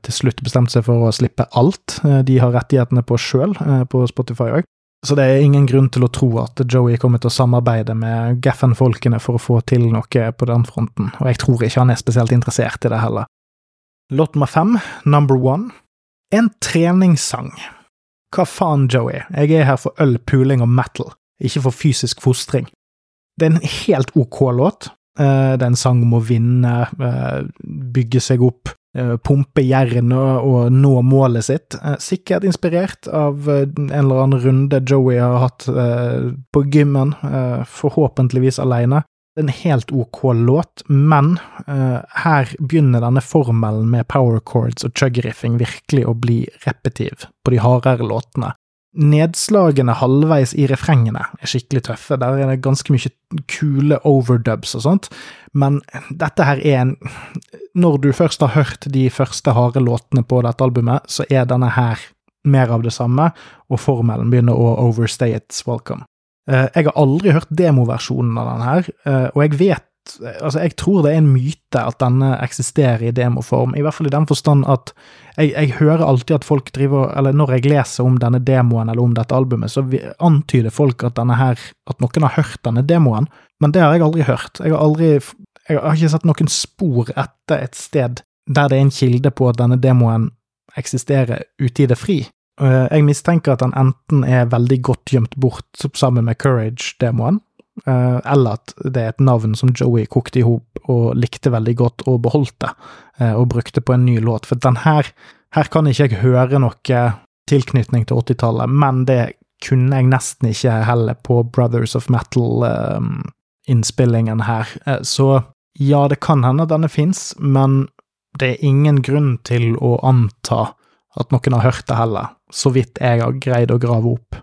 til slutt bestemte seg for å slippe alt de har rettighetene på sjøl, på Spotify òg. Så det er ingen grunn til å tro at Joey kommer til å samarbeide med Geffen-folkene for å få til noe på den fronten, og jeg tror ikke han er spesielt interessert i det heller. Låt nummer fem, Number One, en treningssang hva faen, Joey, jeg er her for øl, puling og metal, ikke for fysisk fostring. Det er en helt ok låt. Eh, det er en sang om å vinne, eh, bygge seg opp, eh, pumpe jernet og, nå målet sitt. Sikkert inspirert av en eller annen runde Joey har hatt på gymmen, forhåpentligvis alene. Det er en helt ok låt, men her begynner denne formelen med power chords og chug-riffing virkelig å bli repetiv på de hardere låtene. Nedslagene halvveis i refrengene er skikkelig tøffe. Der er det ganske mye kule overdubs og sånt, men dette her er en Når du først har hørt de første harde låtene på dette albumet, så er denne her mer av det samme, og formelen begynner å overstay its welcome. Eh, jeg har aldri hørt demoversjonen av denne her, eh, og jeg vet Altså, jeg tror det er en myte at denne eksisterer i demoform, i hvert fall i den forstand at jeg, jeg, hører alltid at folk driver Eller når jeg leser om denne demoen eller om dette albumet, så antyder folk at denne her At noen har hørt denne demoen, men det har jeg aldri hørt. Jeg har aldri Jeg har ikke sett noen spor etter et sted der det er en kilde på at denne demoen eksisterer ute i det fri. Jeg mistenker at den enten er veldig godt gjemt bort sammen med Courage-demoen, Eh, eller at det er et navn som Joey kokte i hop og likte veldig godt og beholdt det, eh, og brukte på en ny låt. For den her, her kan ikke jeg høre noe tilknytning til 80-tallet, men det kunne jeg nesten ikke heller på Brothers of Metal-innspillingen her. Eh, så ja, det kan hende denne fins, men det er ingen grunn til å anta at noen har hørt det heller, så vidt jeg har greid å grave opp.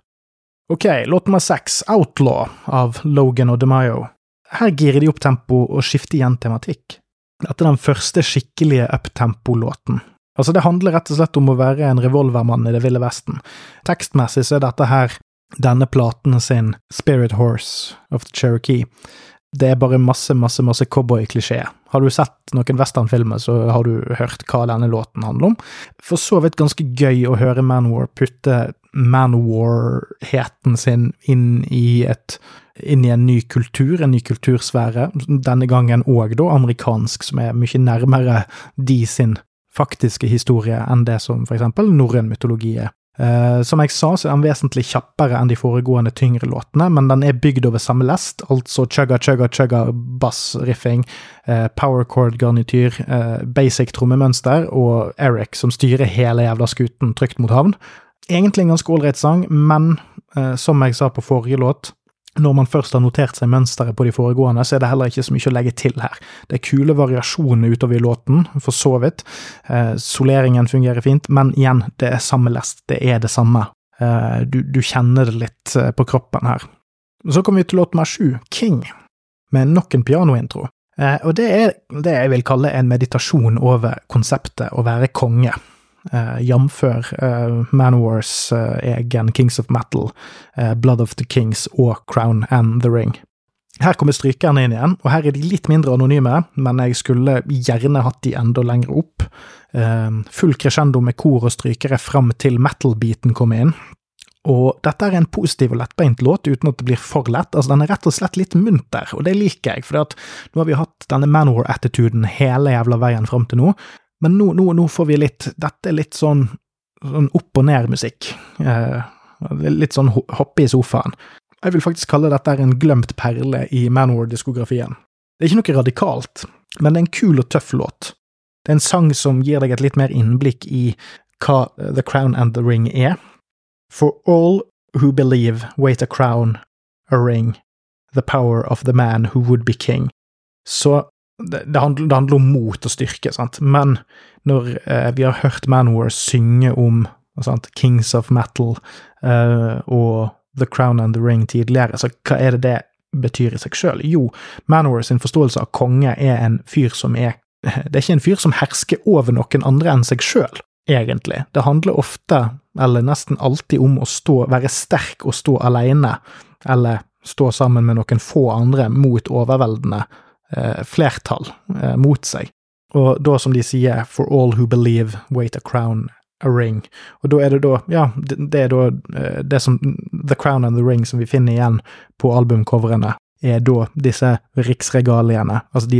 Ok, låt nummer seks, Outlaw av Logan og DeMayo. Her girer de opp tempo og skifter igjen tematikk. Dette er den første skikkelige uptempo-låten. Altså, det handler rett og slett om å være en revolvermann i det ville vesten. Tekstmessig så er dette her denne platen sin Spirit Horse of the Cherokee. Det er bare masse, masse, masse cowboyklisjé. Har du sett noen westernfilmer, så har du hørt hva denne låten handler om. For så vidt ganske gøy å høre Manwar putte Manwar-heten sin inn i, et, inn i en ny kultur, en ny kultursfære. Denne gangen òg da amerikansk, som er mye nærmere de sin faktiske historie enn det som for eksempel norrøn mytologi er. Uh, som jeg sa, så er den vesentlig kjappere enn de foregående tyngre låtene, men den er bygd over samme lest, altså chugga, chugga, chugga bassriffing, uh, power chord-garnityr, uh, basic trommemønster og Eric som styrer hele jævla skuten trygt mot havn. Egentlig en ganske ålreit sang, men eh, som jeg sa på forrige låt, når man først har notert seg mønsteret på de foregående, så er det heller ikke så mye å legge til her. Det er kule variasjoner utover i låten, for så vidt. Eh, soleringen fungerer fint, men igjen, det er samme lest, det er det samme. Eh, du, du, kjenner det litt eh, på kroppen her. Så kommer vi til låt nummer sju, King, med nok en pianointro. Eh, og det er det jeg vil kalle en meditasjon over konseptet å være konge uh, jf. Uh, Manowars uh, egen Kings of Metal, uh, Blood of the Kings og Crown and the Ring. Her kommer strykerne inn igjen, og her er de litt mindre anonyme, men jeg skulle gjerne hatt de enda lenger opp. full crescendo med kor og strykere fram til metal-beaten kommer inn. Og dette er en positiv og lettbeint låt, uten at det blir for lett. Altså, Den er rett og slett litt munter, og det liker jeg, for nå har vi hatt denne Manowar-attituden hele jævla veien fram til nå. Men nå, nå, nå, får vi litt Dette er litt sånn, sånn opp og ned-musikk. Eh, litt sånn hoppe i sofaen. Jeg vil faktisk kalle dette en glemt perle i Manor-diskografien. Det er ikke noe radikalt, men det er en kul og tøff låt. Det er en sang som gir deg et litt mer innblikk i hva The Crown and the Ring er. For all who believe wait a crown, a ring, the power of the man who would be king. Så det, handler, det, handler, om mot og styrke, sant? men når eh, vi har hørt Manwar synge om sant, Kings of Metal eh, og The Crown and the Ring tidligere, så hva er det det betyr i seg sjøl? Jo, Manwar sin forståelse av konge er en fyr som er Det er ikke en fyr som hersker over noen andre enn seg sjøl, egentlig. Det handler ofte, eller nesten alltid, om å stå, være sterk og stå alene, eller stå sammen med noen få andre mot overveldende flertall eh, mot seg. Og da, som de sier, for all who believe, wait a crown, a ring. Og da er det da, ja, det, er da eh, det som The Crown and the Ring som vi finner igjen på albumcoverne, er da disse riksregaliene, altså de,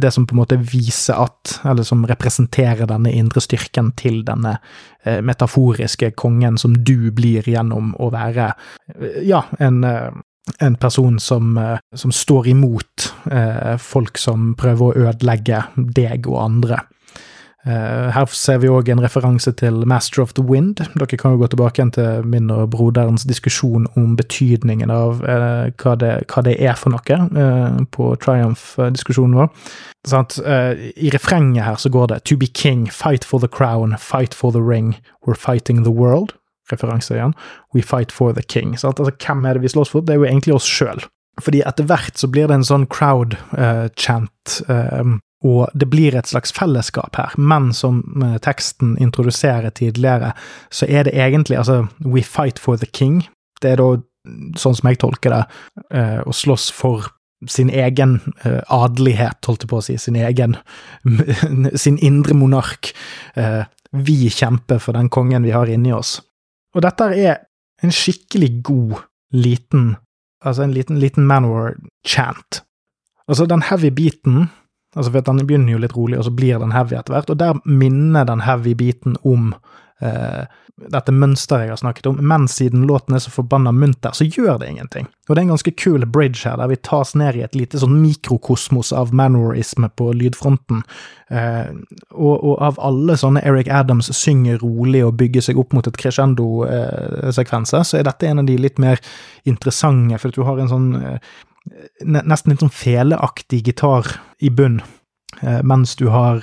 det som på en måte viser at, eller som representerer denne indre styrken til denne eh, metaforiske kongen som du blir gjennom å være, eh, ja, en, eh, en person som, eh, som står imot eh, folk som prøver å ødelegge deg og andre. Eh, her ser vi òg en referanse til Master of the Wind. Dere kan jo gå tilbake igjen til min og broderens diskusjon om betydningen av eh, hva, det, hva, det, er for noe, uh, på Triumph-diskusjonen vår. Sånn I refrenget her så går det To be king, fight for the crown, fight for the ring, we're fighting the world. Referanse igjen. We fight for the king. Sant? Altså, hvem er det vi slåss for? Det er jo egentlig oss sjøl. Fordi etter hvert så blir det en sånn crowd-chant og det blir et slags fellesskap her, men som uh, teksten introduserer tidligere, så er det egentlig altså We fight for the king. Det er da, sånn som jeg tolker det, uh, å slåss for sin egen uh, adelighet, holdt jeg på å si, sin egen sin indre monark. Uh, vi kjemper for den kongen vi har inni oss. Og dette er en skikkelig god liten Altså en liten, liten Manor-chant. Altså, den heavy beaten Altså for Den begynner jo litt rolig, og så blir den heavy etter hvert. Og der minner den heavy-biten om eh, dette mønsteret jeg har snakket om. Men siden låten er så forbanna munter, så gjør det ingenting. Og det er en ganske kul bridge her, der vi tas ned i et lite sånn mikrokosmos av manorisme på lydfronten. Eh, og, og, av alle sånne Eric Adams synger rolig og bygger seg opp mot et crescendo-sekvenser, eh, så er dette en av de litt mer interessante, for du har en sånn eh, nesten litt sånn feleaktig gitar i bunn, mens du har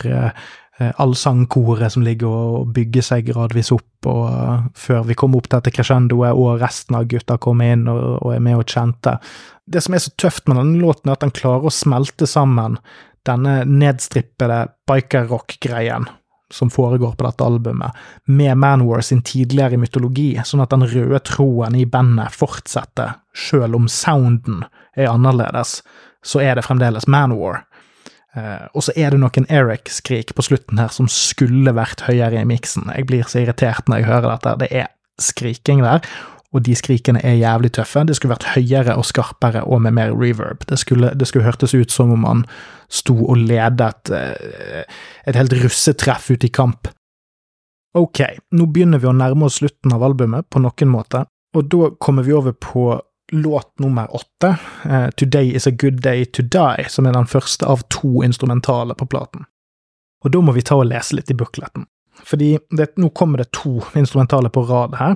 allsangkoret som ligger og bygger seg gradvis opp, og uh, før vi kommer opp til dette crescendoet, og resten av gutta kommer inn og, og, er med og kjente. Det som er så tøft med denne låten, er at den klarer å smelte sammen denne nedstrippede biker-rock-greien som foregår på dette albumet, med Manwar sin tidligere mytologi, sånn at den røde troen i bandet fortsetter, sjøl om sounden er annerledes, så er det fremdeles Manowar. Uh, og så er det noen Eric-skrik på slutten her som skulle vært høyere i miksen. Jeg blir så irritert når jeg hører dette. Det er skriking der, og de skrikene er jævlig tøffe. Det skulle vært høyere og skarpere og med mer reverb. Det skulle, det skulle hørtes ut som om han sto og ledet et helt russetreff ut i kamp. Ok, nå begynner vi å nærme oss slutten av albumet på noen måte, og da kommer vi over på låt nummer åtte, uh, 'Today Is A Good Day To Die', som er den første av to instrumentale på platen. Og da må vi ta og lese litt i bukletten. Fordi det, nå kommer det to instrumentale på rad her.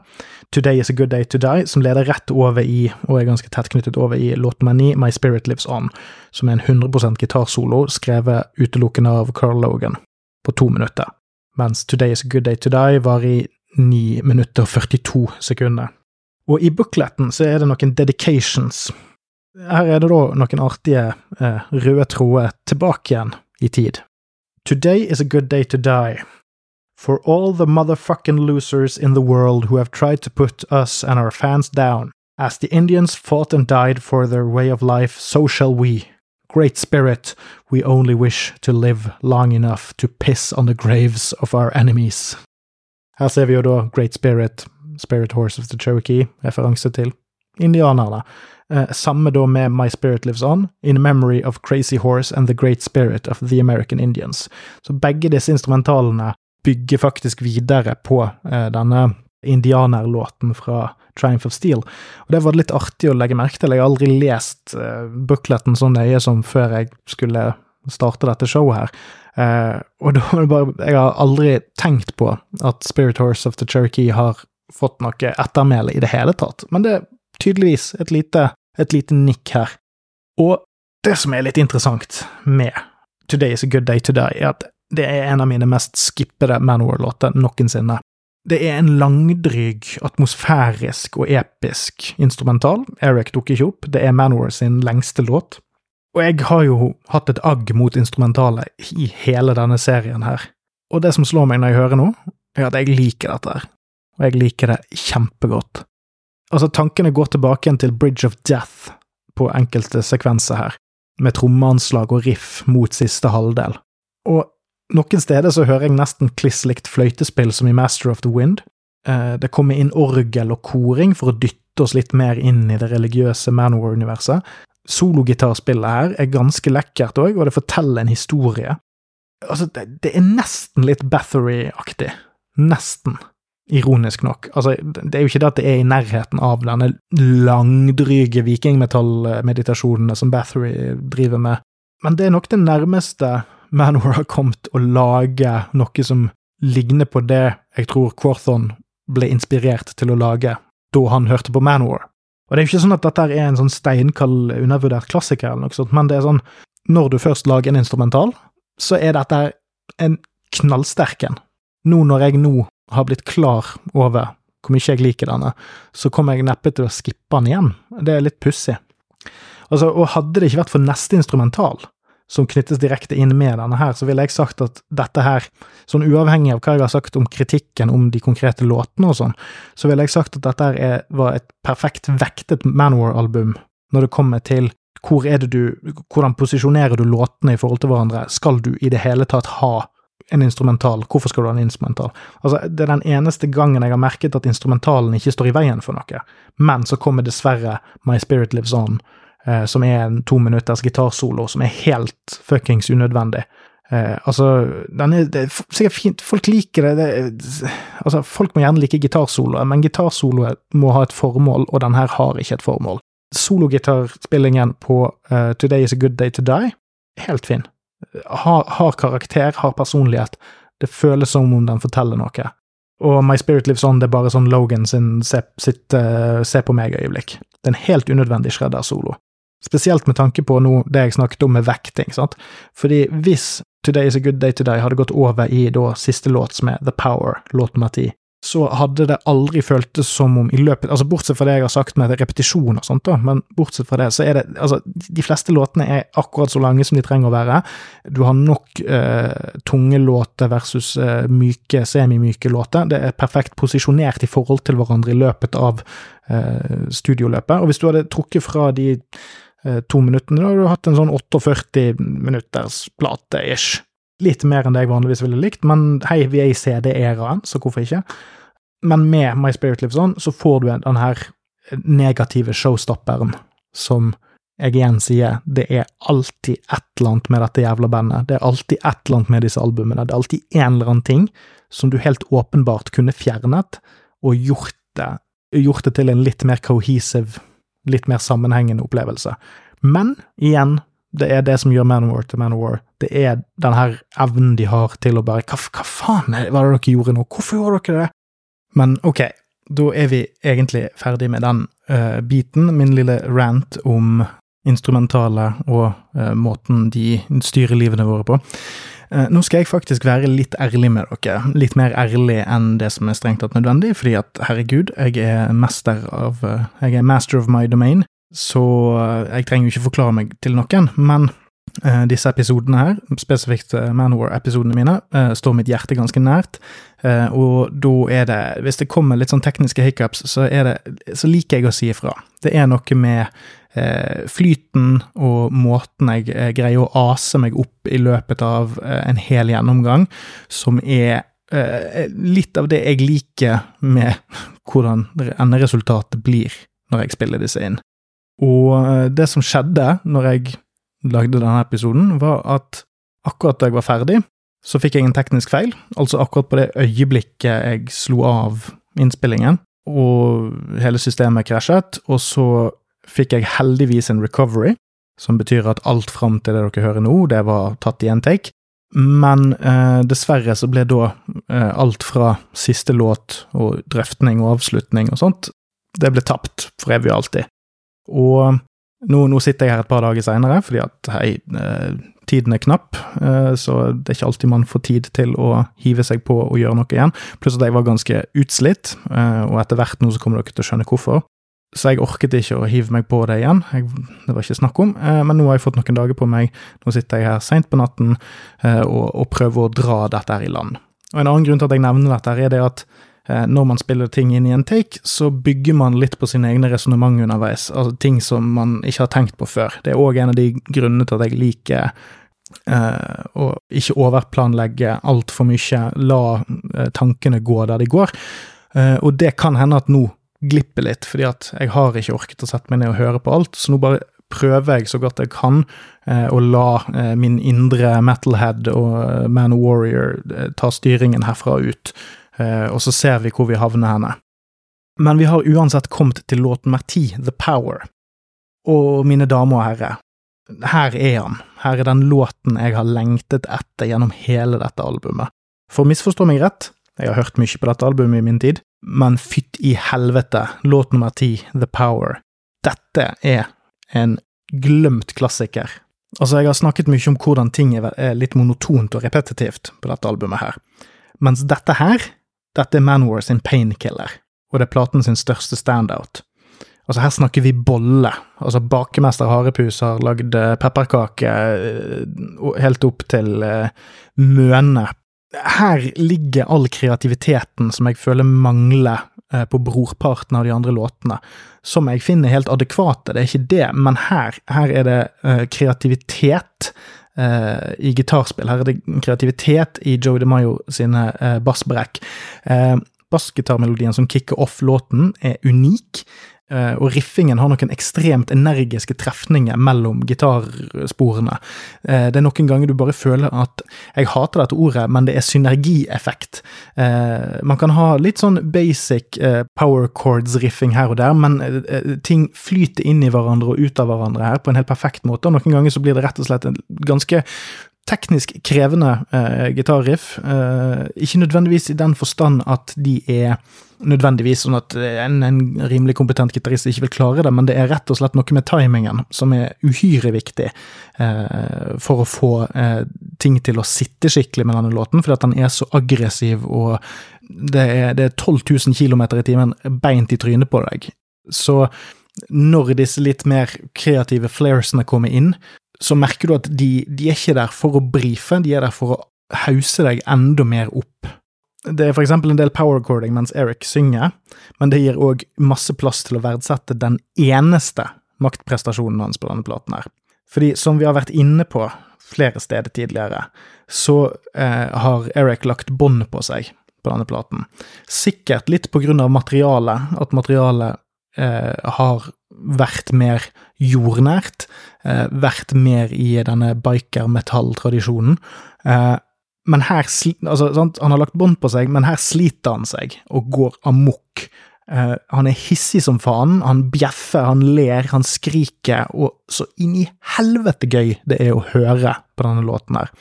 'Today Is A Good Day To Die', som leder rett over i, og er ganske tett knyttet over i låt nummer ni, 'My Spirit Lives On', som er en 100% gitarsolo skrevet utelukkende av Carl Logan, på to minutter. Mens 'Today Is A Good Day To Die' var i 9 minutter og 42 sekunder. Og i bookleten så er det noen dedications. Her er det da noen artige eh, røde tråder tilbake igjen i tid. Today is a good day to die. For all the motherfucking losers in the world who have tried to put us and our fans down. As the Indians fought and died for their way of life, so shall we. Great Spirit, we only wish to live long enough to piss on the graves of our enemies. Her ser vi jo da Great Spirit Spirit Horse of the Cherokee, referanse til indianerne. Eh, samme da med My Spirit Lives On, In Memory of Crazy Horse and The Great Spirit of The American Indians. Så begge disse instrumentalene bygger faktisk videre på eh, denne indianerlåten fra Triumph of Steel. Og det var litt artig å legge merke til. Jeg har aldri lest eh, bookleten så nøye som før jeg skulle starte dette showet her. Eh, og da var det bare Jeg har aldri tenkt på at Spirit Horse of the Cherokee har fått noe ettermæle i det hele tatt, men det er tydeligvis et lite, et lite nikk her. Og det som er litt interessant med Today is a good day to die, er at det er en av mine mest skippede Manowar-låter noensinne. Det er en langdryg, atmosfærisk og episk instrumental. Eric dukker ikke opp, det er Manor sin lengste låt. Og jeg har jo hatt et agg mot instrumentalet i hele denne serien her. Og det som slår meg når jeg hører nå, er at jeg liker dette her og jeg liker det kjempegodt. Altså, tankene går tilbake igjen til Bridge of Death på enkelte sekvenser her, med trommeanslag og riff mot siste halvdel. Og noen steder så hører jeg nesten kliss likt fløytespill som i Master of the Wind. Eh, det kommer inn orgel og koring for å dytte oss litt mer inn i det religiøse Manor-universet. Sologitarspillet her er ganske lekkert òg, og det forteller en historie. Altså, det, det er nesten litt Bathory-aktig. Nesten ironisk nok. Altså, det er jo ikke det at det er i nærheten av denne langdryge vikingmetallmeditasjonene som Bathory driver med, men det er nok det nærmeste Manor har kommet å lage noe som ligner på det jeg tror Quarthon ble inspirert til å lage da han hørte på Manor. Og det er jo ikke sånn at dette er en sånn steinkald, undervurdert klassiker, eller noe sånt, men det er sånn når du først lager en instrumental, så er dette en knallsterk en. Nå når jeg nå har blitt klar over hvor mye jeg liker denne, så kommer jeg neppe til å skippe den igjen. Det er litt pussig. Altså, og hadde det ikke vært for neste instrumental, som knyttes direkte inn med denne her, så ville jeg sagt at dette her, sånn uavhengig av hva jeg har sagt om kritikken om de konkrete låtene og sånn, så ville jeg sagt at dette her var et perfekt vektet Manwar-album når det kommer til hvor er det du, hvordan posisjonerer du låtene i forhold til hverandre, skal du i det hele tatt ha en instrumental, hvorfor skal du ha en instrumental? Altså, det er den eneste gangen jeg har merket at instrumentalen ikke står i veien for noe, men så kommer dessverre My Spirit Lives On, eh, som er en to minutters gitarsolo som er helt fuckings unødvendig. Eh, altså, den er, det er sikkert fint, folk liker det, det Altså, folk må gjerne like gitarsoloer, men gitarsoloer må ha et formål, og den her har ikke et formål. Sologitarspillingen på uh, Today Is A Good Day To Die, helt fin. Har, har karakter, har personlighet. Det føles som om den forteller noe. Og My Spirit Lives On det er bare sånn Logan sin se, sitt uh, se på meg-øyeblikk. Det er en helt unødvendig shredder-solo. Spesielt med tanke på nå det jeg snakket om med vekting. sant? Fordi hvis Today Is A Good Day today hadde gått over i da siste låt, som er The Power, låt nummer ti, så hadde det aldri føltes som om i løpet Altså bortsett fra det jeg har sagt med repetisjon og sånt, da, men bortsett fra det, så er det Altså, de fleste låtene er akkurat så lange som de trenger å være. Du har nok eh, tunge låter versus eh, myke, semimyke låter. Det er perfekt posisjonert i forhold til hverandre i løpet av eh, studioløpet. Og hvis du hadde trukket fra de eh, to minuttene, da hadde du hatt en sånn 48 minutters plate-ish. Litt mer enn det jeg vanligvis ville likt, men hei, vi er i CD-æraen, så hvorfor ikke? Men med My Spirit Lives On så får du den her negative showstopperen som jeg igjen sier, det er alltid et eller annet med dette jævla bandet. Det er alltid et eller annet med disse albumene. Det er alltid en eller annen ting som du helt åpenbart kunne fjernet, og gjort det, gjort det til en litt mer cohesive, litt mer sammenhengende opplevelse. Men igjen, det er det som gjør Manowar til Manowar. Det er den her evnen de har til å bare Hva, hva faen er er det dere gjorde nå? Hvorfor gjorde dere det? Men ok, da er vi egentlig ferdig med den uh, biten. Min lille rant om instrumentale og uh, måten de styrer livene våre på. Uh, nå skal jeg faktisk være litt ærlig med dere. Litt mer ærlig enn det som er strengt tatt nødvendig, fordi at herregud, jeg er av, av Jeg er master of my domain. Så eh, jeg trenger jo ikke forklare meg til noen, men uh, disse episodene her, spesifikt uh, Manowar-episodene mine, uh, står mitt hjerte ganske nært. Uh, og da er det Hvis det kommer litt sånn tekniske hiccups, så, det, så liker jeg å si ifra. Det er noe med flyten og måten jeg greier å ase meg opp i løpet av en hel gjennomgang, som er litt av det jeg liker med hvordan enderesultatet blir når jeg spiller disse inn. Og eh, det som skjedde når jeg lagde denne episoden, var at akkurat da jeg var ferdig, så fikk jeg en teknisk feil. Altså akkurat på det øyeblikket jeg slo av innspillingen, og hele systemet krasjet, og så fikk jeg heldigvis en recovery, som betyr at alt fram til det dere hører nå, det var tatt i en take. Men eh, dessverre så ble da eh, alt fra siste låt og drøftning og avslutning og sånt, det ble tapt for evig og alltid. Og nå, nå, sitter jeg her et par dager seinere, fordi at hei, eh, tiden er knapp, eh, så det er ikke alltid man får tid til å hive seg på og gjøre noe igjen. Pluss at jeg var ganske utslitt, eh, og etter hvert nå så kommer dere til å skjønne hvorfor. Så jeg orket ikke å hive meg på det igjen, jeg, det var ikke snakk om. Men nå har jeg fått noen dager på meg, nå sitter jeg her seint på natten og, og prøver å dra dette her i land. Og En annen grunn til at jeg nevner dette, er det at når man spiller ting inn i en take, så bygger man litt på sine egne resonnement underveis, altså ting som man ikke har tenkt på før. Det er òg en av de grunnene til at jeg liker uh, å ikke overplanlegge altfor mye, la uh, tankene gå der de går. Uh, og det kan hende at nå glipper litt, fordi at jeg har ikke orket å sette meg ned og høre på alt, så nå bare prøver jeg så godt jeg kan å la min indre metalhead og man warrior ta styringen herfra ut. Og så ser vi hvor vi havner henne. Men vi har uansett kommet til låt nummer ti, The Power. Og mine damer og herrer, her er han. Her er den låten jeg har lengtet etter gjennom hele dette albumet. For misforstå meg rett, jeg har hørt mye på dette albumet i min tid, men fytt i helvete, låt nummer ti, The Power. Dette er en glemt klassiker. Altså, jeg har snakket mye om hvordan ting er litt monotont og repetitivt på dette albumet her, mens dette her, dette er Manwar sin painkiller, og det er platen sin største standout. Altså, her snakker vi bolle. Altså, bakemester Harepus har lagd eh, pepperkake eh, helt opp til uh, møne. Her ligger all kreativiteten som jeg føler mangler på brorparten av de andre låtene, som jeg finner helt adekvate, det er ikke det, men her, her er det uh, i gitarspill. Her er det kreativitet i Joe DeMayo sine bassbrekk. Bassgitarmelodien som kicker off låten, er unik. Eh, og riffingen har noen ekstremt energiske trefninger mellom gitarsporene. Eh, det er noen ganger du bare føler at Jeg hater dette ordet, men det er synergieffekt. Eh, man kan ha litt sånn basic power chords-riffing her og der, men ting flyter inn i hverandre og ut av hverandre her på en helt perfekt måte. og Noen ganger så blir det rett og slett en ganske teknisk krevende eh, gitarriff. Eh, ikke nødvendigvis i den forstand at de er nødvendigvis sånn at en, en rimelig kompetent gitarist ikke vil klare det, men det er rett og slett noe med timingen som er uhyre viktig eh, for å få eh, ting til å sitte skikkelig med denne låten, fordi at den er så aggressiv og det er, det er 12 000 km i timen beint i trynet på deg. Så når disse litt mer kreative flaresene kommer inn, så merker du at de, de er ikke der for å brife, de er der for å hause deg enda mer opp. Det er for eksempel en del power recording mens Eric synger, men det gir òg masse plass til å verdsette den eneste maktprestasjonen hans på denne platen her. Fordi, som vi har vært inne på flere steder tidligere, så eh, har Eric lagt bånd på seg på denne platen. Sikkert litt på grunn av materialet, at materialet eh, har vært mer jordnært, eh, vært mer i denne biker-metall-tradisjonen. Eh, men her altså, Han har lagt bånd på seg, men her sliter han seg og går amok. Uh, han er hissig som faen, han bjeffer, han ler, han skriker, og så inn i helvete gøy det er å høre på denne låten her.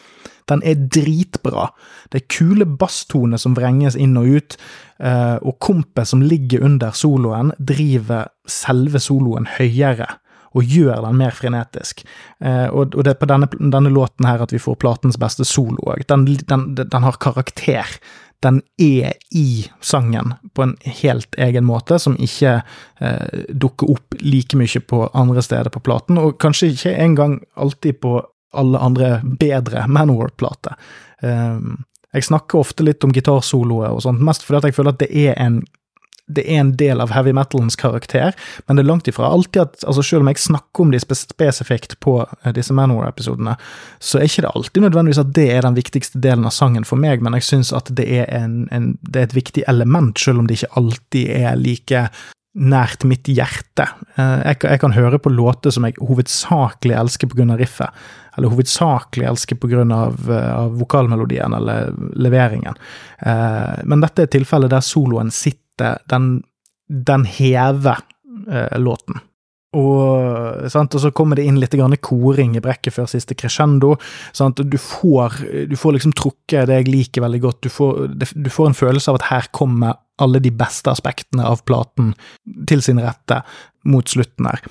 Den er dritbra. Det er kule basstoner som vrenges inn og ut, uh, og kompet som ligger under soloen, driver selve soloen høyere og gjør den mer frenetisk. Eh, og, det er på denne, denne, låten her at vi får platens beste solo òg. Den, den, den, har karakter. Den er i sangen på en helt egen måte, som ikke eh, dukker opp like mye på andre steder på platen, og kanskje ikke engang alltid på alle andre bedre Manowar-plater. Eh, jeg snakker ofte litt om gitarsoloer og sånt, mest fordi jeg føler at det er en det er en del av heavy metalens karakter, men det er langt ifra alltid at altså Selv om jeg snakker om de spesifikt på eh, disse Manowar-episodene, så er ikke det alltid nødvendigvis at det er den viktigste delen av sangen for meg, men jeg syns at det er, en, en, det er et viktig element, selv om det ikke alltid er like nært mitt hjerte. Eh, jeg, jeg kan høre på låter som jeg hovedsakelig elsker pga. riffet, eller hovedsakelig elsker pga. Av, av vokalmelodien eller leveringen. Men dette er tilfellet der soloen sitter den, den hever eh, låten. Og, sant, og, så kommer det inn litt koring i brekket før siste crescendo. Sant? Du, får, du får liksom trukket det jeg liker veldig godt. Du får, du får, en følelse av at her kommer alle de beste aspektene av platen til sin rette mot slutten her.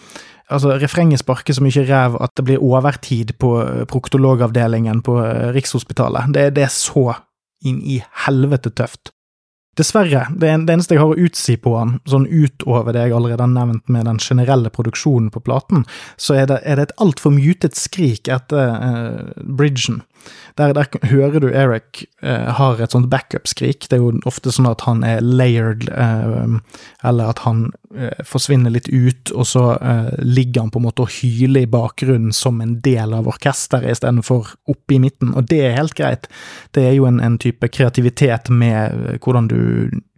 Altså, Refrenget sparker så mye ræv at det blir overtid på eh, proktologavdelingen på eh, Rikshospitalet. Det, det er så inn i helvete tøft. Dessverre, det, eneste jeg har å utsi på han, sånn utover det jeg allerede har nevnt med den generelle produksjonen på platen, så er det, er det et altfor mutet skrik etter uh, bridgen. Der, der, hører du Eric uh, har et sånt backup-skrik. Det er jo ofte sånn at han er layered, uh, eller at han uh, forsvinner litt ut, og så ligger han på en måte og hyler i bakgrunnen som en del av orkesteret istedenfor oppe i midten, og det er helt greit. Det er jo en, en type kreativitet med hvordan du,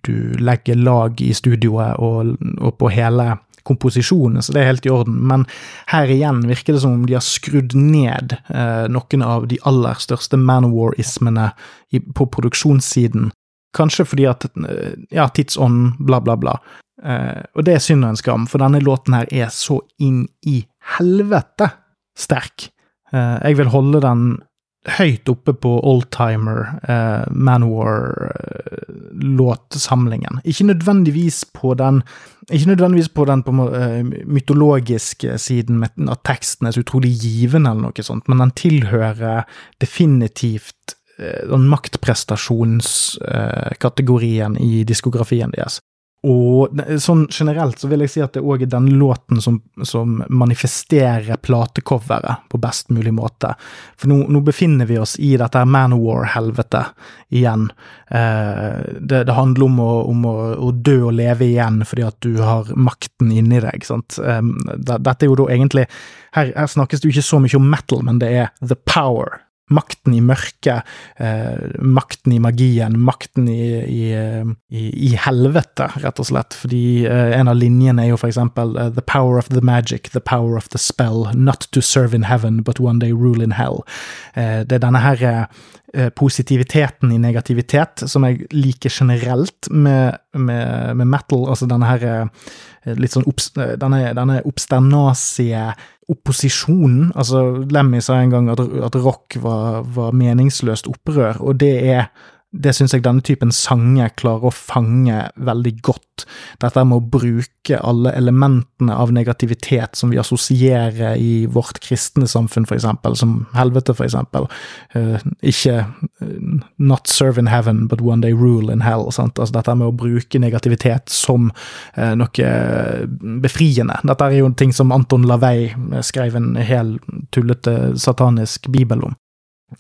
du legger lag i studioet og, og på hele komposisjonen, så det er helt i orden. Men her igjen virker det som om de har skrudd ned eh, noen av de aller største Manowar-ismene på produksjonssiden. Kanskje fordi at Ja, tidsånden, bla, bla, bla. Eh, og det er synd og en skam, for denne låten her er så inn i helvete sterk. Eh, jeg vil holde den høyt oppe på oldtimer eh, Manowar-låtsamlingen. Eh, ikke nødvendigvis på den ikke nødvendigvis på den på, uh, mytologiske siden med at teksten er så utrolig givende, eller noe sånt, men den tilhører definitivt uh, maktprestasjonskategorien uh, i diskografien deres. Og sånn generelt så vil jeg si at det òg er den låten som, som, manifesterer platecoveret på best mulig måte. For nå, nå befinner vi oss i dette Manowar-helvetet igjen. Eh, det, det, handler om, å, om å, å, dø og leve igjen fordi at du har makten inni deg. sant? Eh, dette er jo da egentlig her, her snakkes det jo ikke så mye om metal, men det er the power makten i mørket, eh, makten i magien, makten i, i, i, i, helvete, rett og slett. Fordi eh, en av linjene er jo for eksempel uh, The power of the magic, the power of the spell, not to serve in heaven, but one day rule in hell. Eh, det er denne her eh, positiviteten i negativitet som jeg liker generelt med, med, med metal. Altså denne her eh, litt sånn opps, denne, denne oppsternasige opposisjonen. Altså, Lemmy sa en gang at, at rock var, var, meningsløst opprør, og det er det syns jeg denne typen sanger klarer å fange veldig godt. Dette med å bruke alle elementene av negativitet som vi assosierer i vårt kristne samfunn, for eksempel, som helvete, for eksempel. Uh, ikke uh, not serve in heaven, but one day rule in hell. Sant? Altså dette med å bruke negativitet som uh, noe befriende. Dette er jo ting som Anton Lavey skrev en hel tullete satanisk bibel om.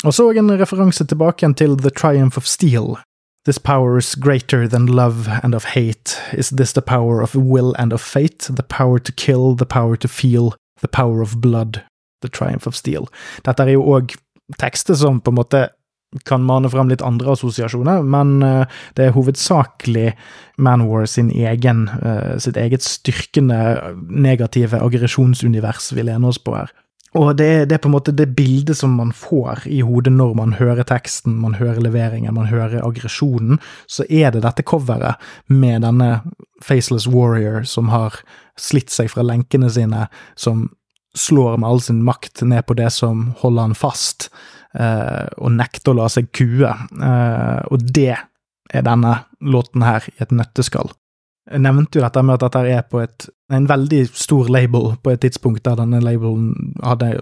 Og så en referanse tilbake igjen til The Triumph of Steel. This power is greater than love and of hate. Is this the power of will and of fate? The power to kill, the power to feel, the power of blood. The Triumph of Steel. Dette er jo òg tekster som på en måte kan mane fram litt andre assosiasjoner, men uh, det er hovedsakelig Manwar sin egen, uh, sitt eget styrkende negative aggresjonsunivers vi lener oss på her. Og det det er, på en måte det bildet som man får i hodet når man hører teksten, man hører leveringen, man hører aggresjonen, så er det dette coveret med denne Faceless Warrior som har slitt seg fra lenkene sine, som slår med all sin makt ned på det som holder han fast, eh, og nekter å la seg kue. Eh, og det er denne låten her i et nøtteskall. Jeg nevnte jo dette med at dette er på et, en veldig stor label på et tidspunkt der denne labelen hadde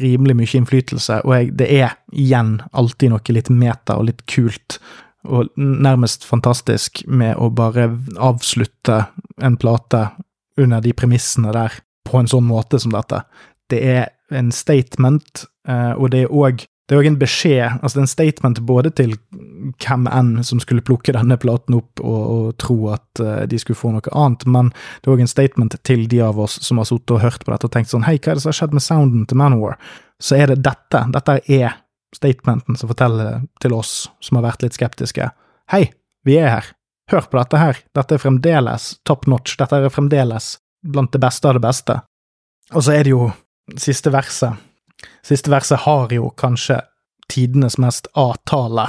rimelig mye innflytelse, og jeg, det er igjen alltid noe litt meta og litt kult og nærmest fantastisk med å bare avslutte en plate under de premissene der på en sånn måte som dette. Det er en statement, eh, og det er òg det er òg en beskjed, altså en statement både til hvem enn som skulle plukke denne platen opp og, og tro at uh, de skulle få noe annet, men det er òg en statement til de av oss som har sittet og hørt på dette og tenkt sånn hei, hva er det som har skjedd med sounden til Manowar? Så er det dette, dette er statementen som forteller til oss som har vært litt skeptiske, hei, vi er her, hør på dette her, dette er fremdeles top notch, dette er fremdeles blant det beste av det beste. Og så er det jo siste verset Siste verset har jo kanskje tidenes mest A-tale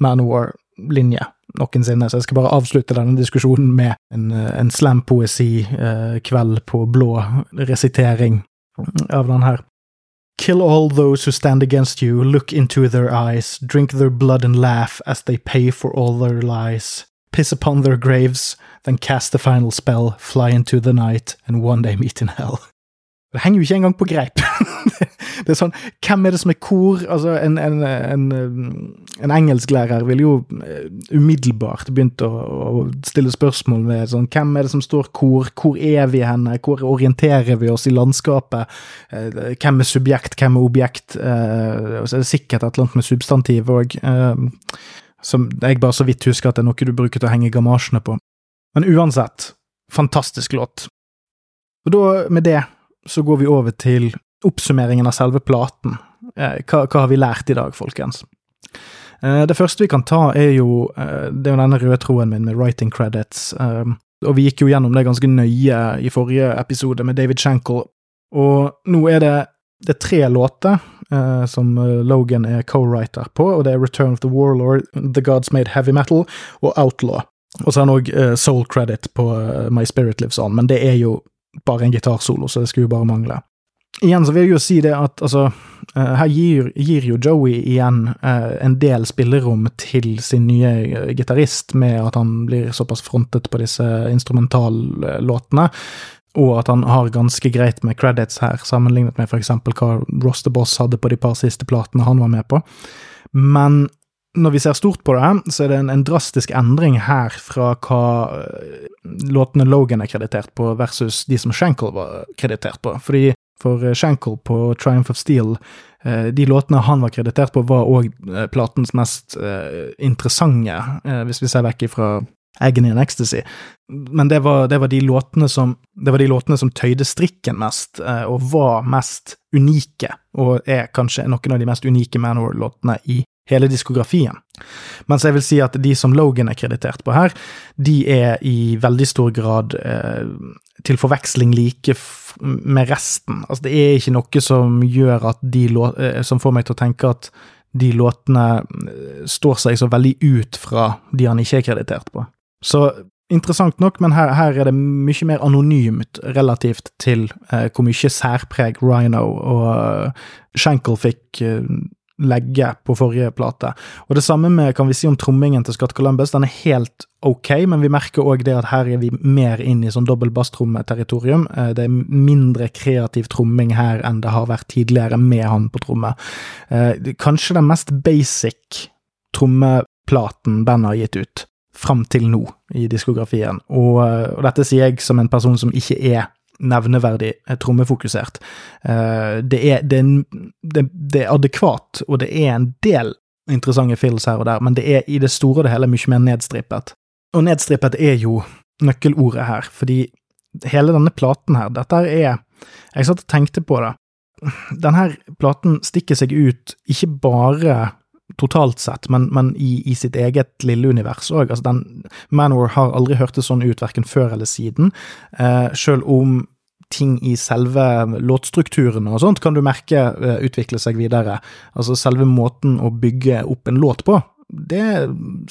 Manowar-linje noensinne, så jeg skal bare avslutte denne diskusjonen med en, en slampoesi-kveld på blå resitering av den her. Kill all those who stand against you, look into their eyes, drink their blood and laugh as they pay for all their lies. Piss upon their graves, then cast the final spell, fly into the night, and one day meet in hell. Det henger jo ikke engang på greip. det er sånn, Hvem er det som er kor? Altså, En, en, en, en engelsklærer ville jo eh, umiddelbart begynt å, å, stille spørsmål ved sånn, hvem er det som står kor, hvor er vi henne, hvor orienterer vi oss i landskapet, eh, hvem er subjekt, hvem er objekt, eh, og så er det sikkert et eller annet med substantiv òg, som jeg bare så vidt husker at det er noe du bruker til å henge gamasjene på. Men uansett, fantastisk låt. Og da, med det så går vi over til oppsummeringen av selve platen. Eh, hva, hva har vi lært i dag, folkens? Eh, det første vi kan ta, er jo eh, det er jo denne røde tråden min med writing credits. Og vi gikk jo gjennom det ganske nøye i forrige episode med David Shankle. Og nå er det Det er tre låter uh, som Logan er co-writer på, og det er Return of the Warlord, The Gods Made Heavy Metal og Outlaw. Og så har han òg uh, soul credit på My Spirit Lives On, men det er jo bare en gitarsolo, så det skulle jo bare mangle. Igjen så vil jeg jo si det at altså uh, Her gir, gir, jo Joey igjen uh, en del spillerom til sin nye uh, gitarist, med at han blir såpass frontet på disse instrumentallåtene. Og at han har ganske greit med credits her, sammenlignet med f.eks. hva Ross the Boss hadde på de par siste platene han var med på. Men når vi ser stort på det, så er det en, en drastisk endring her fra hva låtene Logan er kreditert på, versus de som Shankle var kreditert på. Fordi for eh, Shankle på Triumph of Steel. Eh, de låtene han var kreditert på, var òg eh, platens mest interessante, hvis vi ser vekk fra Agony and Ecstasy. Men det var, det var, de som det var de låtene som tøyde strikken mest, og var mest unike, og er kanskje noen av de mest unike Manor-låtene i hele diskografien. Mens jeg vil si at de som Logan er kreditert på her, de er i veldig stor grad eh, til forveksling like med resten. Altså, det er ikke noe som gjør at de eh, som får meg til å tenke at de låtene eh, står seg så veldig ut fra de han ikke er kreditert på. Så interessant nok, men her, her, er det mye mer anonymt relativt til eh, hvor mye særpreg Rhino og uh, Shankle fikk uh, legge på forrige plate. Og det samme med, kan vi si om trommingen til Scott Columbus. Den er helt ok, men vi merker òg det at her er vi mer inn i sånn dobbel basstrommeterritorium. Eh, det er mindre kreativ tromming her enn det har vært tidligere med han på tromme. Eh, kanskje den mest basic trommeplaten bandet har gitt ut fram til nå i diskografien, og, eh, og dette sier jeg som en person som ikke er nevneverdig trommefokusert. Eh, det er, det, det, det er, adekvat, og det er en del interessante fills her og der, men det er i det store og det hele mye mer nedstrippet. Og nedstrippet er jo nøkkelordet her, fordi hele denne platen her, dette er Jeg satt og tenkte på det. Denne platen stikker seg ut ikke bare totalt sett, men, men i, i, sitt eget lille univers òg. Altså, Manor har aldri hørtes sånn ut, verken før eller siden, eh, selv om ting i selve låtstrukturene og sånt kan du merke eh, utvikle seg videre. Altså selve måten å bygge opp en låt på. Det,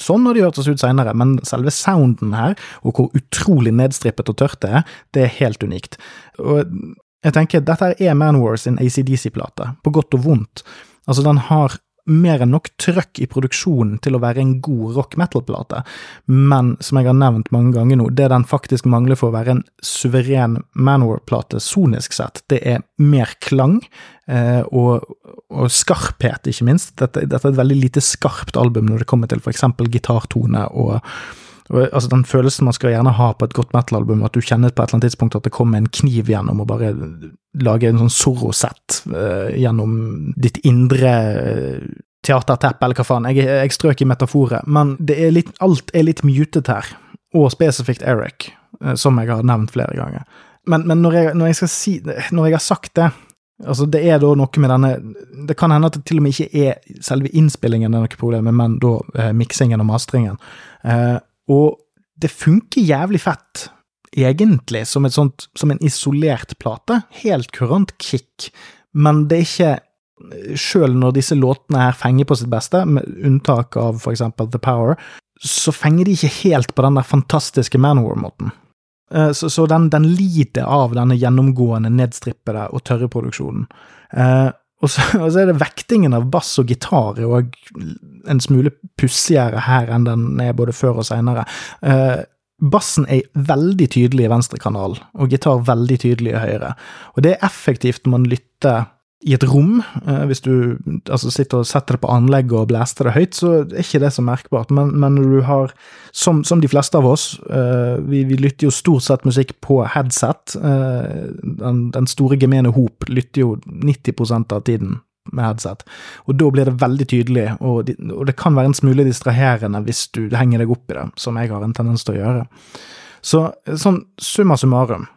sånn har de hørtes ut seinere, men selve sounden her, og hvor utrolig nedstrippet og tørt det er, det er helt unikt. Og jeg tenker dette er Manwar sin ACDC-plate, på godt og vondt. Altså, den har mer enn nok trøkk i produksjonen til å være en god rock metal-plate, men som jeg har nevnt mange ganger nå, det den faktisk mangler for å være en suveren Manor-plate sonisk sett, det er mer klang eh, og, og, skarphet, ikke minst. Dette, dette, er et veldig lite skarpt album når det kommer til for eksempel gitartone og altså Den følelsen man skal gjerne ha på et godt metal-album, at du kjenner på et eller annet tidspunkt at det kommer en kniv gjennom og bare lage en sånn Zorro-sett uh, gjennom ditt indre uh, teaterteppe, eller hva faen. Jeg, jeg strøk i metaforet, men er litt, alt er litt mutet her. Og spesifikt Eric, uh, som jeg har nevnt flere ganger. Men, men når, jeg, når, jeg si, når, jeg, har sagt det Altså, det er da noe med denne Det kan hende at det til og med ikke er selve innspillingen det er noe problem med, men da eh, miksingen og mastringen. Eh, og det funker jævlig fett egentlig som, sånt, som en isolert plate. Helt kurant kick, men det er ikke Sjøl når disse låtene her fenger på sitt beste, med unntak av for eksempel The Power, så fenger de ikke helt på den der fantastiske Manowar-måten. Eh, så, så den, den, lider av denne gjennomgående nedstrippede og tørre produksjonen. Eh, og så, og så, er det vektingen av bass og gitar og en smule pussigere her enn den er både før og seinere. Uh, Bassen er veldig tydelig i venstre kanal, og gitar veldig tydelig i høyre. Og det er effektivt når man lytter i et rom. Eh, hvis du altså, sitter og setter det på anlegget og blaster det høyt, så er ikke det så merkbart. Men, men du har, som, som, de fleste av oss, eh, vi, vi, lytter jo stort sett musikk på headset. Eh, den, den, store gemene hop lytter jo 90% av tiden med headset. Og da blir det veldig tydelig, og, de, og, det kan være en smule distraherende hvis du henger deg opp i det, som jeg har en tendens til å gjøre. Så sånn summa summarum,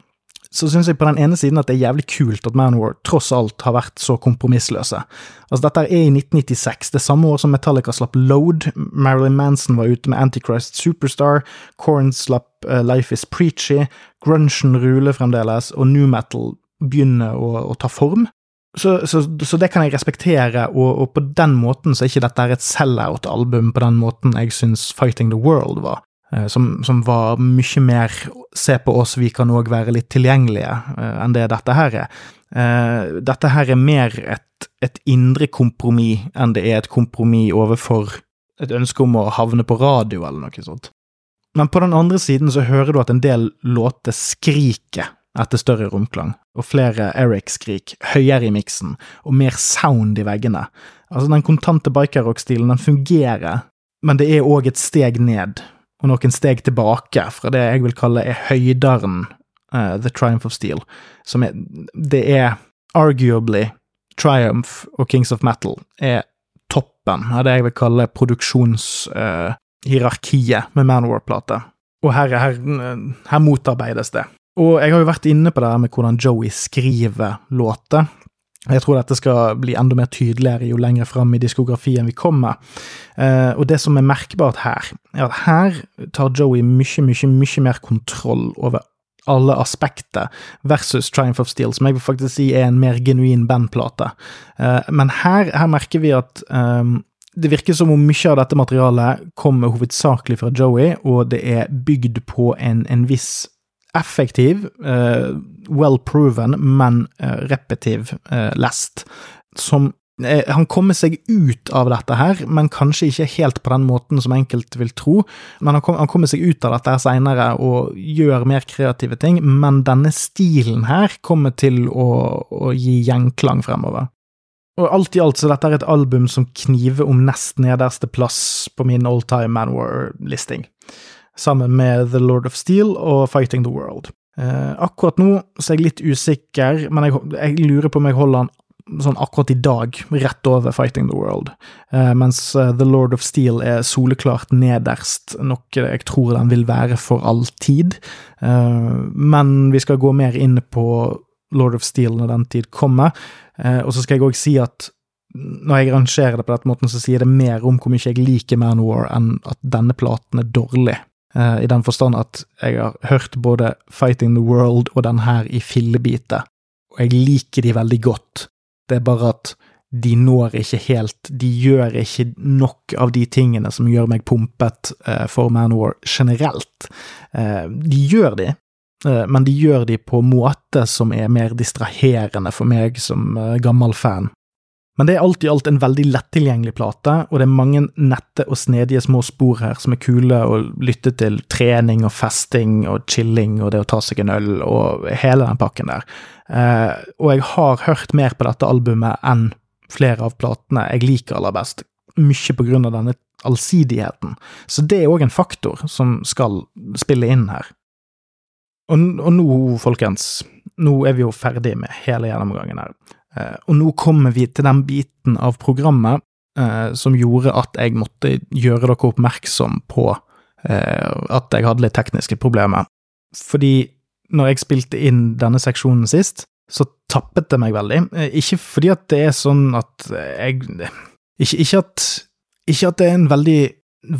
så syns jeg på den ene siden at det er jævlig kult at Manwar tross alt har vært så kompromissløse. Altså, dette er i 1996, det samme år som Metallica slapp Load, Marilyn Manson var ute med Antichrist Superstar, Korn slapp uh, Life Is Preachy, grunchen ruler fremdeles, og new metal begynner å, å ta form. Så, så, så, det kan jeg respektere, og, og, på den måten så er ikke dette et sell-out-album på den måten jeg syns Fighting the World var. Eh, som, som, var mye mer se på oss, vi kan òg være litt tilgjengelige, eh, enn det dette her er. Eh, dette her er mer et, et indre kompromiss enn det er et kompromiss overfor et ønske om å havne på radio, eller noe sånt. Men på den andre siden så hører du at en del låter skriker etter større romklang, og flere Eric-skrik, høyere i miksen, og mer sound i veggene. Altså, den kontante bikerrock-stilen, den fungerer, men det er òg et steg ned, og noen steg tilbake fra det jeg vil kalle er høyderen uh, The Triumph of Steel, som er Det er arguably Triumph og Kings of Metal er toppen av det jeg vil kalle produksjonshierarkiet uh, med Manowar-plater. Og her, her, her motarbeides det. Og jeg har jo vært inne på det her med hvordan Joey skriver låter. Jeg tror dette skal bli enda mer tydeligere jo lenger fram i diskografien vi kommer. Eh, og det som er merkbart her, er at her tar Joey mye, mye, mye mer kontroll over alle aspekter, versus Triumph of Steel, som jeg vil faktisk si er en mer genuin bandplate. Eh, men her, her, merker vi at um, det virker som om mye av dette materialet kommer hovedsakelig fra Joey, og det er bygd på en, en viss effektiv, uh, well proven, men uh, repetiv uh, lest. Som Han kommer seg ut av dette her, men kanskje ikke helt på den måten som enkelte vil tro. Men han, kom, han kommer seg ut av dette her seinere og gjør mer kreative ting, men denne stilen her kommer til å, å gi gjenklang fremover. Og alt i alt så dette er et album som kniver om nest nederste plass på min all time Manwar-listing sammen med The Lord of Steel og Fighting the World. Eh, akkurat nå så er jeg litt usikker, men jeg, jeg lurer på om jeg holder den sånn akkurat i dag, rett over Fighting the World, eh, mens uh, The Lord of Steel er soleklart nederst, noe jeg tror den vil være for all tid. Eh, men vi skal gå mer inn på Lord of Steel når den tid kommer, uh, og så skal jeg òg si at når jeg rangerer det på den måten, så sier det mer om hvor mye jeg liker Manowar enn at denne platen er dårlig. Uh, I den forstand at jeg har hørt både Fighting the World og den her i fillebiter, og jeg liker de veldig godt. Det er bare at de når ikke helt De gjør ikke nok av de tingene som gjør meg pumpet uh, for Manowar generelt. Uh, de gjør de, men de gjør de på måte som er mer distraherende for meg som gammel fan. Men det er alt i alt en veldig lettilgjengelig plate, og det er mange nette og snedige små spor her som er kule å lytte til trening og festing og chilling og det å ta seg en øl og hele den pakken der. Eh, og jeg har hørt mer på dette albumet enn flere av platene jeg liker aller best, mye på grunn av denne allsidigheten. Så det er òg en faktor som skal spille inn her. Og, og nå, folkens, nå er vi jo ferdig med hele gjennomgangen her. Eh, og nå kommer vi til den biten av programmet eh, som gjorde at jeg måtte gjøre dere oppmerksom på eh, at jeg hadde litt tekniske problemer. Fordi når jeg spilte inn denne seksjonen sist, så tappet det meg veldig. Ikke fordi at det er sånn at jeg Ikke, ikke, at, ikke at det er en veldig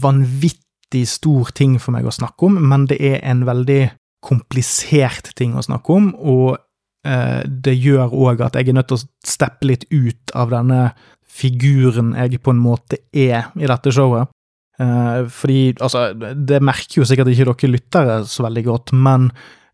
vanvittig stor ting for meg å snakke om, men det er en veldig komplisert ting å snakke om, og det gjør òg at jeg er nødt til å steppe litt ut av denne figuren jeg på en måte er i dette showet. Eh, fordi, altså, det merker jo sikkert ikke dere lyttere så veldig godt, men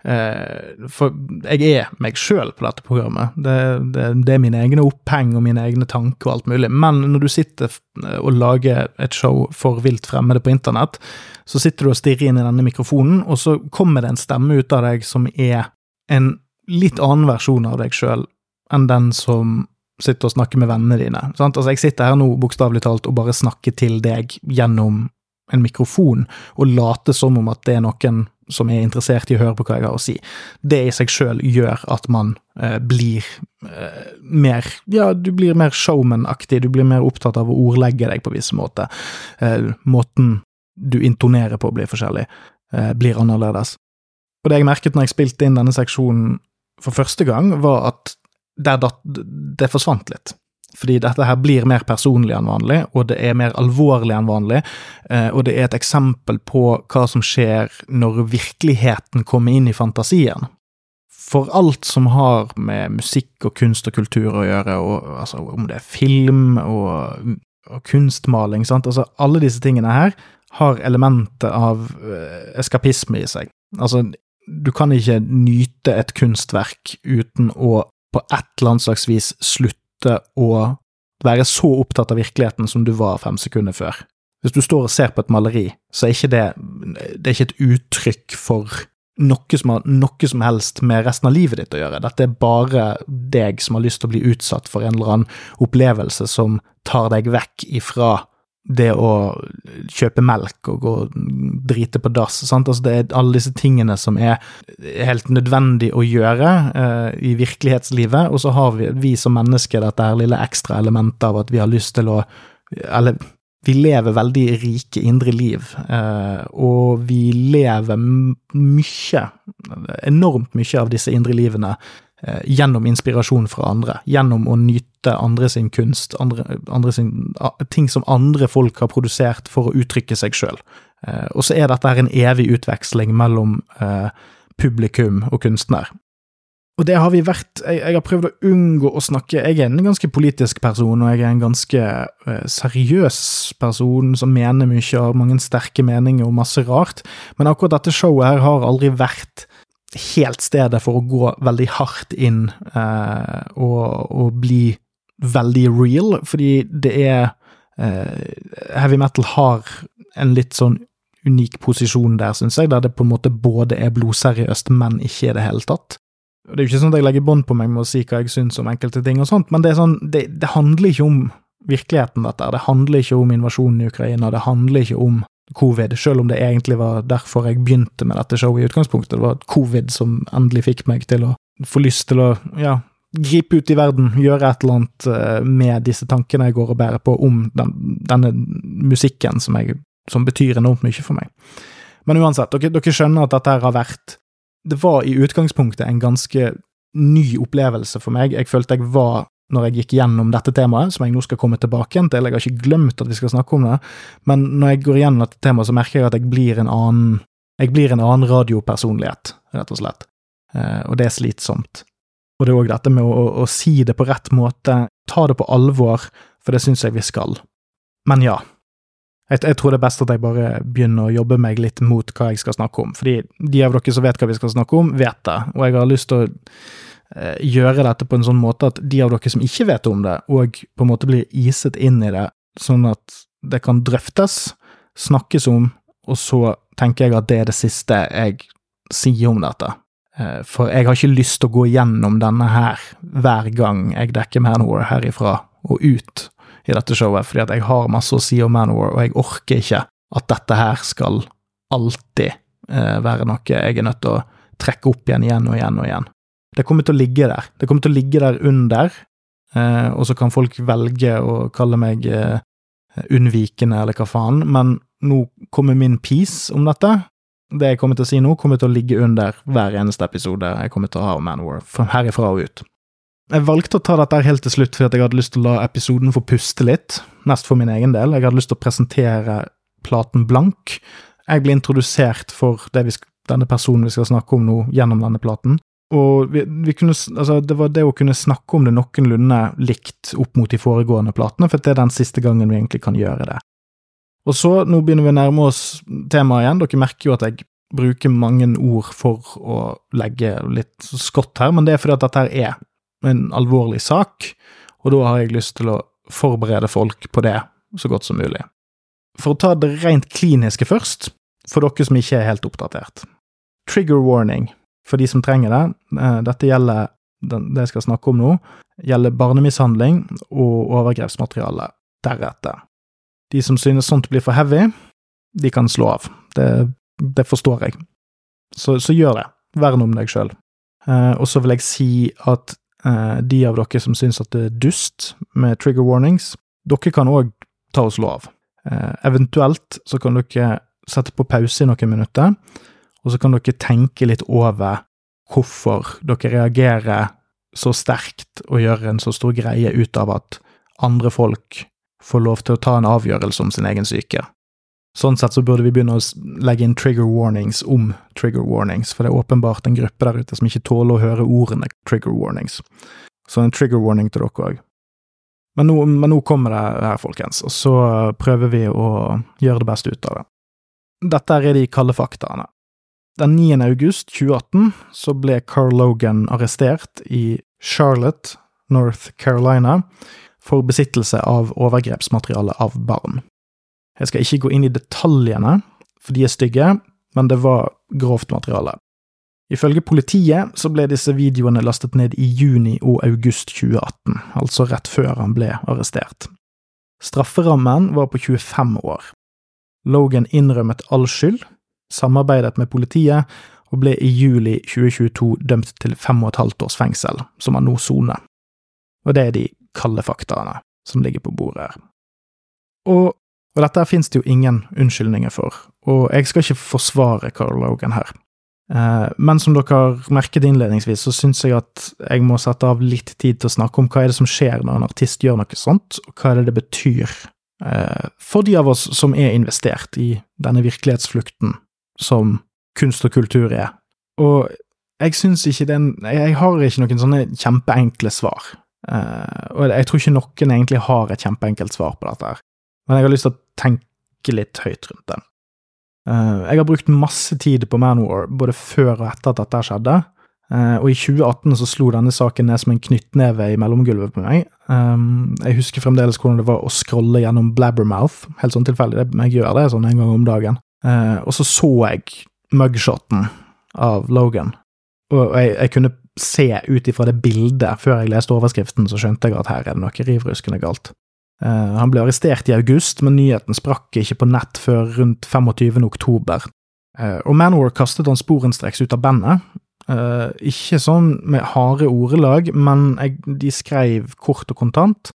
eh, for jeg er meg sjøl på dette programmet. Det, det, det, er mine egne oppheng og mine egne tanker og alt mulig. Men når du sitter og lager et show for vilt fremmede på internett, så sitter du og stirrer inn i denne mikrofonen, og så kommer det en stemme ut av deg som er en litt annen versjon av deg sjøl enn den som sitter og snakker med vennene dine. Sant? Altså, jeg sitter her nå bokstavelig talt og bare snakker til deg gjennom en mikrofon, og later som om at det er noen som er interessert i å høre på hva jeg har å si. Det i seg sjøl gjør at man eh, blir eh, mer Ja, du blir mer showman-aktig, du blir mer opptatt av å ordlegge deg på visse måter. Eh, måten du intonerer på blir forskjellig, eh, blir annerledes. Og det jeg merket når jeg spilte inn denne seksjonen for første gang, var at datt, det forsvant litt. Fordi dette her blir mer personlig enn vanlig, og det er mer alvorlig enn vanlig. Eh, og det er et eksempel på hva som skjer når virkeligheten kommer inn i fantasien. for alt som har med musikk og kunst og kultur å gjøre, og altså om det er film og, og kunstmaling, altså alle disse tingene her har elementet av uh, eskapisme i seg. Altså, du kan ikke nyte et kunstverk uten å på et eller annet slags vis slutte å være så opptatt av virkeligheten som du var fem sekunder før. Hvis du står og ser på et maleri, så er ikke det, det er ikke et uttrykk for noe som har noe som helst med resten av livet ditt å gjøre. Dette er bare deg som har lyst til å bli utsatt for en eller annen opplevelse som tar deg vekk ifra det å kjøpe melk og gå drite på dass. Sant? Altså det er alle disse tingene som er helt nødvendig å gjøre uh, i virkelighetslivet, og så har vi, vi som mennesker dette her lille ekstra elementet av at vi har lyst til å Eller vi lever veldig rike indre liv, uh, og vi lever mye, enormt mye av disse indre livene Eh, gjennom inspirasjon fra andre, gjennom å nyte andre sin kunst, andre, andre sin, ting som andre folk har produsert for å uttrykke seg sjøl. Eh, og så er dette en evig utveksling mellom eh, publikum og kunstner. Og det har vi vært jeg, jeg, har prøvd å unngå å snakke Jeg er en ganske politisk person, og jeg er en ganske uh, seriøs person som mener mye, har mange sterke meninger og masse rart, men akkurat dette showet her har aldri vært helt stedet for å gå veldig hardt inn eh, og, og, bli veldig real, fordi det er eh, Heavy metal har en litt sånn unik posisjon der, syns jeg, der det på en måte både er blodseriøst, men ikke i det hele tatt. Det er jo ikke sånn at jeg legger bånd på meg med å si hva jeg syns om enkelte ting og sånt, men det, er sånn, det, det handler ikke om virkeligheten, dette. Det handler ikke om invasjonen i Ukraina, det handler ikke om covid, selv om det egentlig var derfor jeg begynte med dette showet i utgangspunktet. Det var covid som endelig fikk meg til å få lyst til å ja, gripe ut i verden, gjøre et eller annet eh, med disse tankene jeg går og bærer på om den, denne musikken som, jeg, som, betyr enormt mye for meg. Men uansett, dere, dere skjønner at dette har vært Det var i utgangspunktet en ganske ny opplevelse for meg. Jeg følte jeg var når jeg gikk gjennom dette temaet, som jeg nå skal komme tilbake til. Jeg har ikke glemt at vi skal snakke om det, men når jeg går igjennom dette temaet, så merker jeg at jeg blir en annen blir en annen radiopersonlighet, rett og slett. Eh, og det er slitsomt. Og det er òg dette med å, å, å, si det på rett måte, ta det på alvor, for det syns jeg vi skal. Men ja, jeg, jeg, tror det er best at jeg bare begynner å jobbe meg litt mot hva jeg skal snakke om, fordi de av dere som vet hva vi skal snakke om, vet det, og jeg har lyst til å gjøre dette på en sånn måte at de av dere som ikke vet om det, og på en måte blir iset inn i det, sånn at det kan drøftes, snakkes om, og så tenker jeg at det er det siste jeg sier om dette. Eh, for jeg har ikke lyst til å gå gjennom denne her hver gang jeg dekker Manowar herifra og ut i dette showet, fordi at jeg har masse å si om Manowar, og jeg orker ikke at dette her skal alltid eh, være noe jeg er nødt til å trekke opp igjen, igjen og igjen og igjen. Det kommer til å ligge der. Det kommer til å ligge der under, eh, og så kan folk velge å kalle meg eh, unnvikende eller hva faen, men nå kommer min piece om dette. Det jeg kommer til å si nå, kommer til å ligge under hver eneste episode jeg kommer til å ha om Manwar, herifra og ut. Jeg valgte å ta dette helt til slutt fordi jeg hadde lyst til å la episoden få puste litt, mest for min egen del. Jeg hadde lyst til å presentere platen blank. Jeg ble introdusert for vi, denne personen vi skal snakke om nå, gjennom denne platen. Og vi, vi kunne, altså det var det å kunne snakke om det noenlunde likt opp mot de foregående platene, for det er den siste gangen vi egentlig kan gjøre det. Og så, nå begynner vi å nærme oss temaet igjen. Dere merker jo at jeg bruker mange ord for å legge litt skott her, men det er fordi at dette her er en alvorlig sak, og da har jeg lyst til å forberede folk på det så godt som mulig. For å ta det rent kliniske først, for dere som ikke er helt oppdatert. Trigger warning for de som trenger det. Eh, dette gjelder det jeg skal snakke om nå, gjelder barnemishandling og overgrepsmateriale deretter. De som synes sånt blir for heavy, de kan slå av. Det, det forstår jeg. Så, så, gjør det. Vern om deg sjøl. Eh, og så vil jeg si at eh, de av dere som synes at det er dust med trigger warnings, dere kan òg ta og slå av. Eh, eventuelt så kan dere sette på pause i noen minutter og så kan dere tenke litt over hvorfor dere reagerer så sterkt og gjør en så stor greie ut av at andre folk får lov til å ta en avgjørelse om sin egen syke. Sånn sett så burde vi begynne å legge inn trigger warnings om trigger warnings, for det er åpenbart en gruppe der ute som ikke tåler å høre ordene trigger warnings. Så en trigger warning til dere òg. Men, men, nå kommer det her, folkens, og så prøver vi å gjøre det beste ut av det. Dette er de kalde faktaene. Den 9. august 2018 så ble Carl Logan arrestert i Charlotte, North Carolina, for besittelse av overgrepsmateriale av barn. Jeg skal ikke gå inn i detaljene, for de er stygge, men det var grovt materiale. Ifølge politiet så ble disse videoene lastet ned i juni og august 2018, altså rett før han ble arrestert. Strafferammen var på 25 år. Logan innrømmet all skyld, samarbeidet med politiet og ble i juli 2022 dømt til fem og et halvt års fengsel, som han nå soner. Og det er de kalde faktaene som ligger på bordet her. Og og dette finnes det jo ingen unnskyldninger for, og jeg skal ikke forsvare Carl Logan her. Eh, men som dere har merket innledningsvis, så syns jeg at jeg må sette av litt tid til å snakke om hva er det som skjer når en artist gjør noe sånt, og hva er det det betyr eh, for de av oss som er investert i denne virkelighetsflukten som kunst og kultur er. Og jeg syns ikke den Jeg har ikke noen sånne kjempeenkle svar. Uh, og jeg tror ikke noen egentlig har et kjempeenkelt svar på dette her men jeg har lyst til å tenke litt høyt rundt den. Uh, jeg har brukt masse tid på Manwar, både før og etter at dette skjedde, uh, og i 2018 så slo denne saken ned som en knyttneve i mellomgulvet på meg. Um, jeg husker fremdeles hvordan det var å scrolle gjennom Blabbermouth, helt sånn tilfeldig, jeg gjør det sånn en gang om dagen, uh, og så så jeg mugshoten av Logan, og jeg, jeg kunne se ut ifra det bildet, før jeg leste overskriften, så skjønte jeg at her er det noe rivruskende galt. Uh, han ble arrestert i august, men nyheten sprakk ikke på nett før rundt 25. oktober. Uh, og Manwar kastet han sporenstreks ut av bandet. Uh, ikke sånn med harde ordelag, men jeg, de skrev kort og kontant.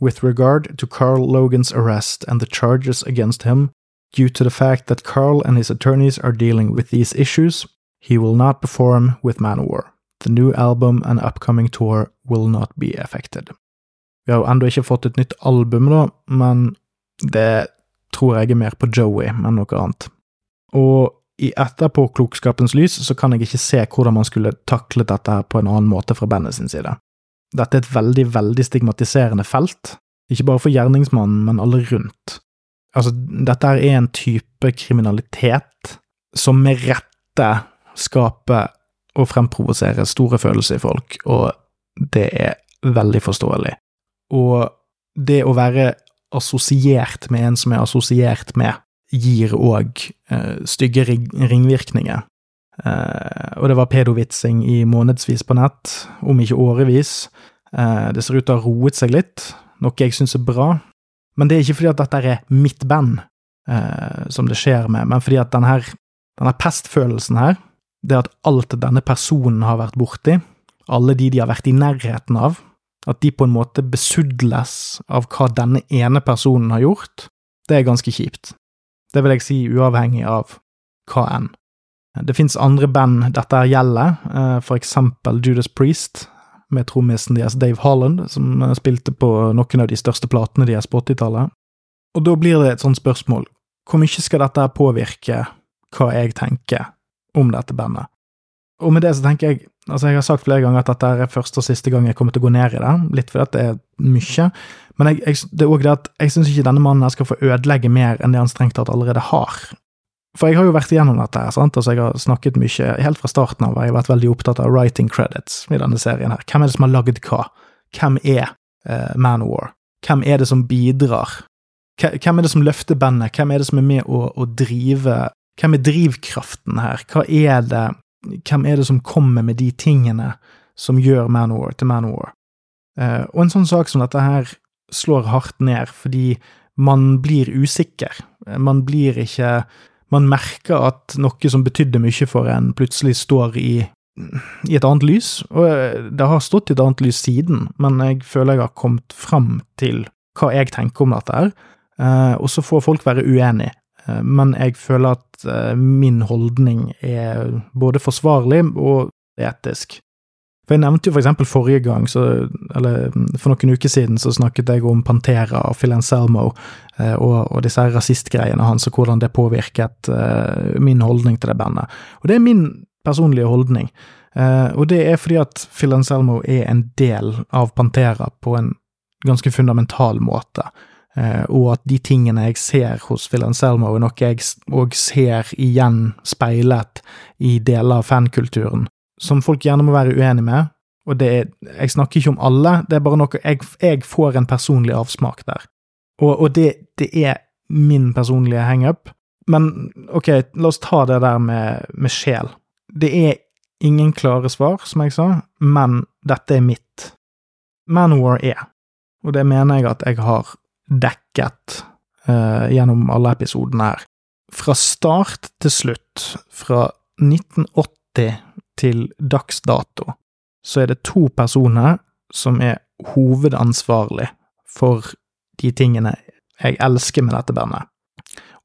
With regard to Carl Logans arrest and the charges against him, due to the fact that Carl and his attorneys are dealing with these issues, he will not perform with Manowar. The new album and upcoming tour will not be affected. Vi har jo ennå ikke fått et nytt album, da, men det tror jeg er mer på Joey enn noe annet. Og i etterpåklokskapens lys så kan jeg ikke se hvordan man skulle taklet dette her på en annen måte fra bandet sin side. Dette er et veldig, veldig stigmatiserende felt, ikke bare for gjerningsmannen, men alle rundt. Altså, dette er en type kriminalitet som med rette skaper og fremprovoserer store følelser i folk, og det er veldig forståelig. Og det å være assosiert med en som er assosiert med, gir òg eh, stygge ringvirkninger. Eh, og det var pedovitsing i månedsvis på nett, om ikke årevis. Eh, det ser ut til å ha roet seg litt, noe jeg syns er bra. Men det er ikke fordi at dette er mitt band eh, som det skjer med, men fordi at denne, denne pestfølelsen her, det at alt denne personen har vært borti, alle de de har vært i nærheten av, at de på en måte besudles av hva denne ene personen har gjort, det er ganske kjipt. Det vil jeg si uavhengig av hva enn. Det fins andre band dette gjelder, eh, for eksempel Judas Priest, med trommisen deres Dave Holland, som spilte på noen av de største platene deres på 80-tallet. Og da blir det et sånt spørsmål, hvor mye skal dette påvirke hva jeg tenker om dette bandet? Og med det så tenker jeg Altså, jeg har sagt flere ganger at dette er første og siste gang jeg kommer til å gå ned i det, litt fordi det er mye. Men jeg, jeg, det er òg det at jeg syns ikke denne mannen her skal få ødelegge mer enn det han strengt tatt allerede har. For jeg har jo vært igjennom dette her, sant, altså jeg har snakket mye helt fra starten av, jeg har vært veldig opptatt av writing credits i denne serien her. Hvem er det som har lagd hva? Hvem er eh, Manowar? Hvem er det som bidrar? Hvem er det som løfter bandet? Hvem er det som er med å, å drive Hvem er drivkraften her? Hva er det hvem er det som kommer med de tingene som gjør Manowar til Manowar? Uh, og en sånn sak som dette her slår hardt ned, fordi man blir usikker. Man blir ikke Man merker at noe som betydde mye for en, plutselig står i, i et annet lys. Og eh, det har stått i et annet lys siden, men jeg føler jeg har kommet fram til hva jeg tenker om dette her. Uh, og så får folk være uenige. Eh, men jeg føler at eh, min holdning er både forsvarlig og etisk. For jeg nevnte jo for eksempel forrige gang, så, eller for noen uker siden, så snakket jeg om Pantera og Phil Anselmo eh, og, og disse rasistgreiene hans, og hvordan det påvirket eh, min holdning til det bandet. Og det er min personlige holdning. Eh, og det er fordi at Phil Anselmo er en del av Pantera på en ganske fundamental måte. Eh, og at de tingene jeg ser hos Phil Anselmo, er noe jeg òg ser igjen speilet i deler av fankulturen som folk gjerne må være uenig med. Og det er, jeg snakker ikke om alle, det er bare noe jeg, jeg får en personlig avsmak der. Og, og det, det, er min personlige hangup. Men ok, la oss ta det der med, med sjel. Det er ingen klare svar, som jeg sa, men dette er mitt. Manowar er, og det mener jeg at jeg har dekket uh, gjennom alle episodene her. Fra start til slutt, fra 1980 til dags dato, så er det to personer som er hovedansvarlig for de tingene jeg elsker med dette bandet.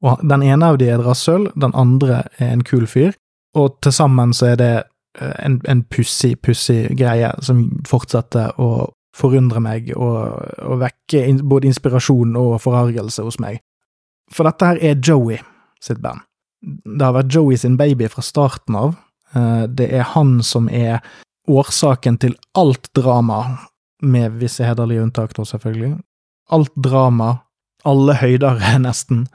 Og den ene av de er et rasshøl, den andre er en kul fyr, og til sammen så er det eh, en, en pussig, pussig greie som fortsetter å forundre meg og, og vekke både inspirasjon og forargelse hos meg. For dette her er Joey sitt band. Det har vært Joey sin baby fra starten av, det er han som er årsaken til alt drama, med visse hederlige unntak, da, selvfølgelig. Alt drama, alle høyder, nesten,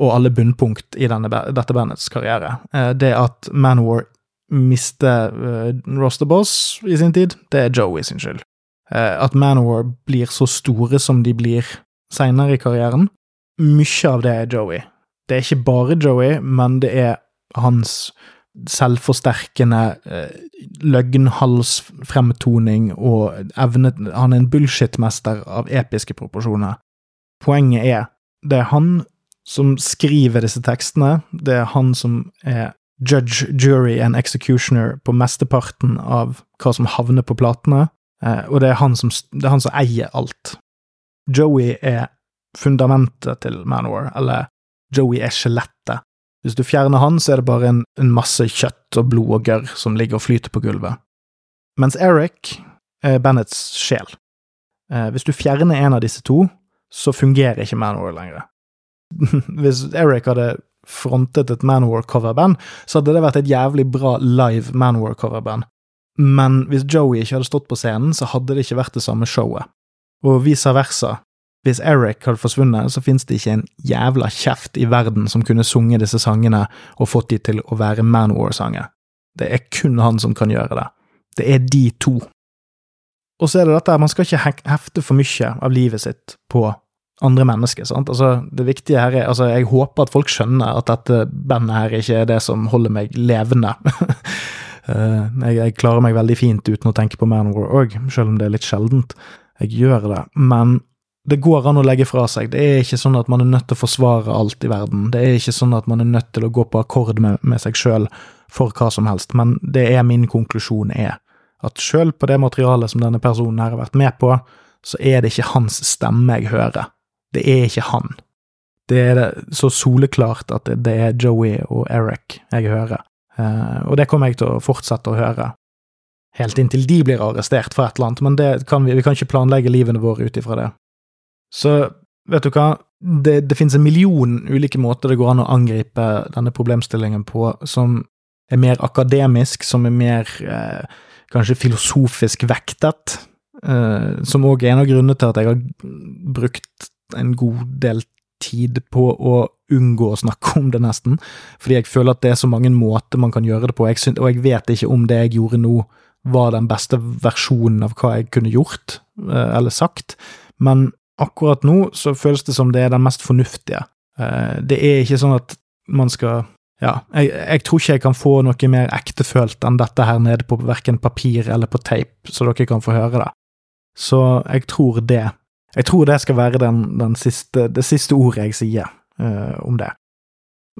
og alle bunnpunkt i denne, dette bandets karriere. Eh, det at Manowar mister uh, Roster Boss i sin tid, det er Joey sin skyld. At Manowar blir så store som de blir seinere i karrieren, mye av det er Joey. Det er ikke bare Joey, men det er hans selvforsterkende eh, løgnhalsfremtoning og evne Han er en bullshitmester av episke proporsjoner. Poenget er, det er han som skriver disse tekstene, det er han som er judge, jury and executioner på mesteparten av hva som havner på platene, eh, og det er han som, er han som eier alt. Joey er fundamentet til Manowar, eller Joey er skjelettet hvis du fjerner han, så er det bare en, en masse kjøtt og blod og gørr som ligger og flyter på gulvet. Mens Eric er Bennets sjel. Eh, hvis du fjerner en av disse to, så fungerer ikke Manowar lenger. hvis Eric hadde frontet et Manowar-coverband, så hadde det vært et jævlig bra live Manowar-coverband. Men hvis Joey ikke hadde stått på scenen, så hadde det ikke vært det samme showet. Og vice versa. Hvis Eric hadde forsvunnet, så finnes det ikke en jævla kjeft i verden som kunne sunget disse sangene og fått de til å være Manwar-sanger. Det er kun han som kan gjøre det. Det er de to. Og så er det dette, man skal ikke hefte for mye av livet sitt på andre mennesker. sant? Altså, Det viktige her er altså, Jeg håper at folk skjønner at dette bandet her ikke er det som holder meg levende. Eh, jeg, jeg, klarer meg veldig fint uten å tenke på Manwar òg, selv om det er litt sjeldent. Jeg gjør det. Men det går an å legge fra seg. Det er ikke sånn at man er nødt til å forsvare alt i verden. Det er ikke sånn at man er nødt til å gå på akkord med, med seg sjøl for hva som helst, men det er min konklusjon er at sjøl på det materialet som denne personen her har vært med på, så er det ikke hans stemme jeg hører. Det er ikke han. Det er så soleklart at det, det er Joey og Eric jeg hører, eh, og det kommer jeg til å fortsette å høre. Helt inntil de blir arrestert for et eller annet, men kan vi, vi kan ikke planlegge livene våre ut ifra det. Så vet du hva, det, det finnes en million ulike måter det går an å angripe denne problemstillingen på, som er mer akademisk, som er mer eh, kanskje filosofisk vektet, eh, som òg er en av grunnene til at jeg har brukt en god del tid på å unngå å snakke om det, nesten, fordi jeg føler at det er så mange måter man kan gjøre det på, jeg synes, og jeg vet ikke om det jeg gjorde nå, var den beste versjonen av hva jeg kunne gjort eh, eller sagt, men akkurat nå så føles det som det er den mest fornuftige. Eh, det er ikke sånn at man skal Ja, jeg, jeg, tror ikke jeg kan få noe mer ektefølt enn dette her nede på verken papir eller på tape, så dere kan få høre det. Så jeg tror det. Jeg tror det skal være den, den siste, det siste ordet jeg sier uh, om det.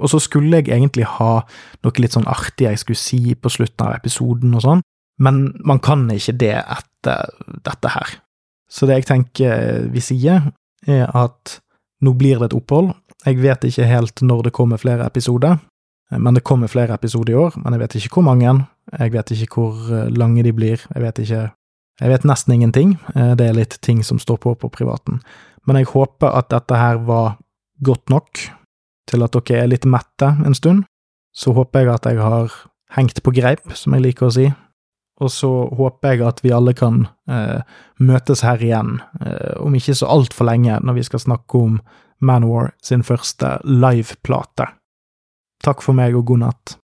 Og så skulle jeg egentlig ha noe litt sånn artig jeg skulle si på slutten av episoden og sånn, men man kan ikke det etter dette her. Så det jeg tenker vi sier, er at nå blir det et opphold. Jeg vet ikke helt når det kommer flere episoder. Men det kommer flere episoder i år, men jeg vet ikke hvor mange. Jeg vet ikke hvor lange de blir. Jeg vet ikke Jeg vet nesten ingenting. Det er litt ting som står på på privaten. Men jeg håper at dette her var godt nok til at dere er litt mette en stund. Så håper jeg at jeg har hengt på greip, som jeg liker å si. Og så håper jeg at vi alle kan eh, møtes her igjen, eh, om ikke så altfor lenge, når vi skal snakke om Manowar sin første liveplate. Takk for meg og god natt.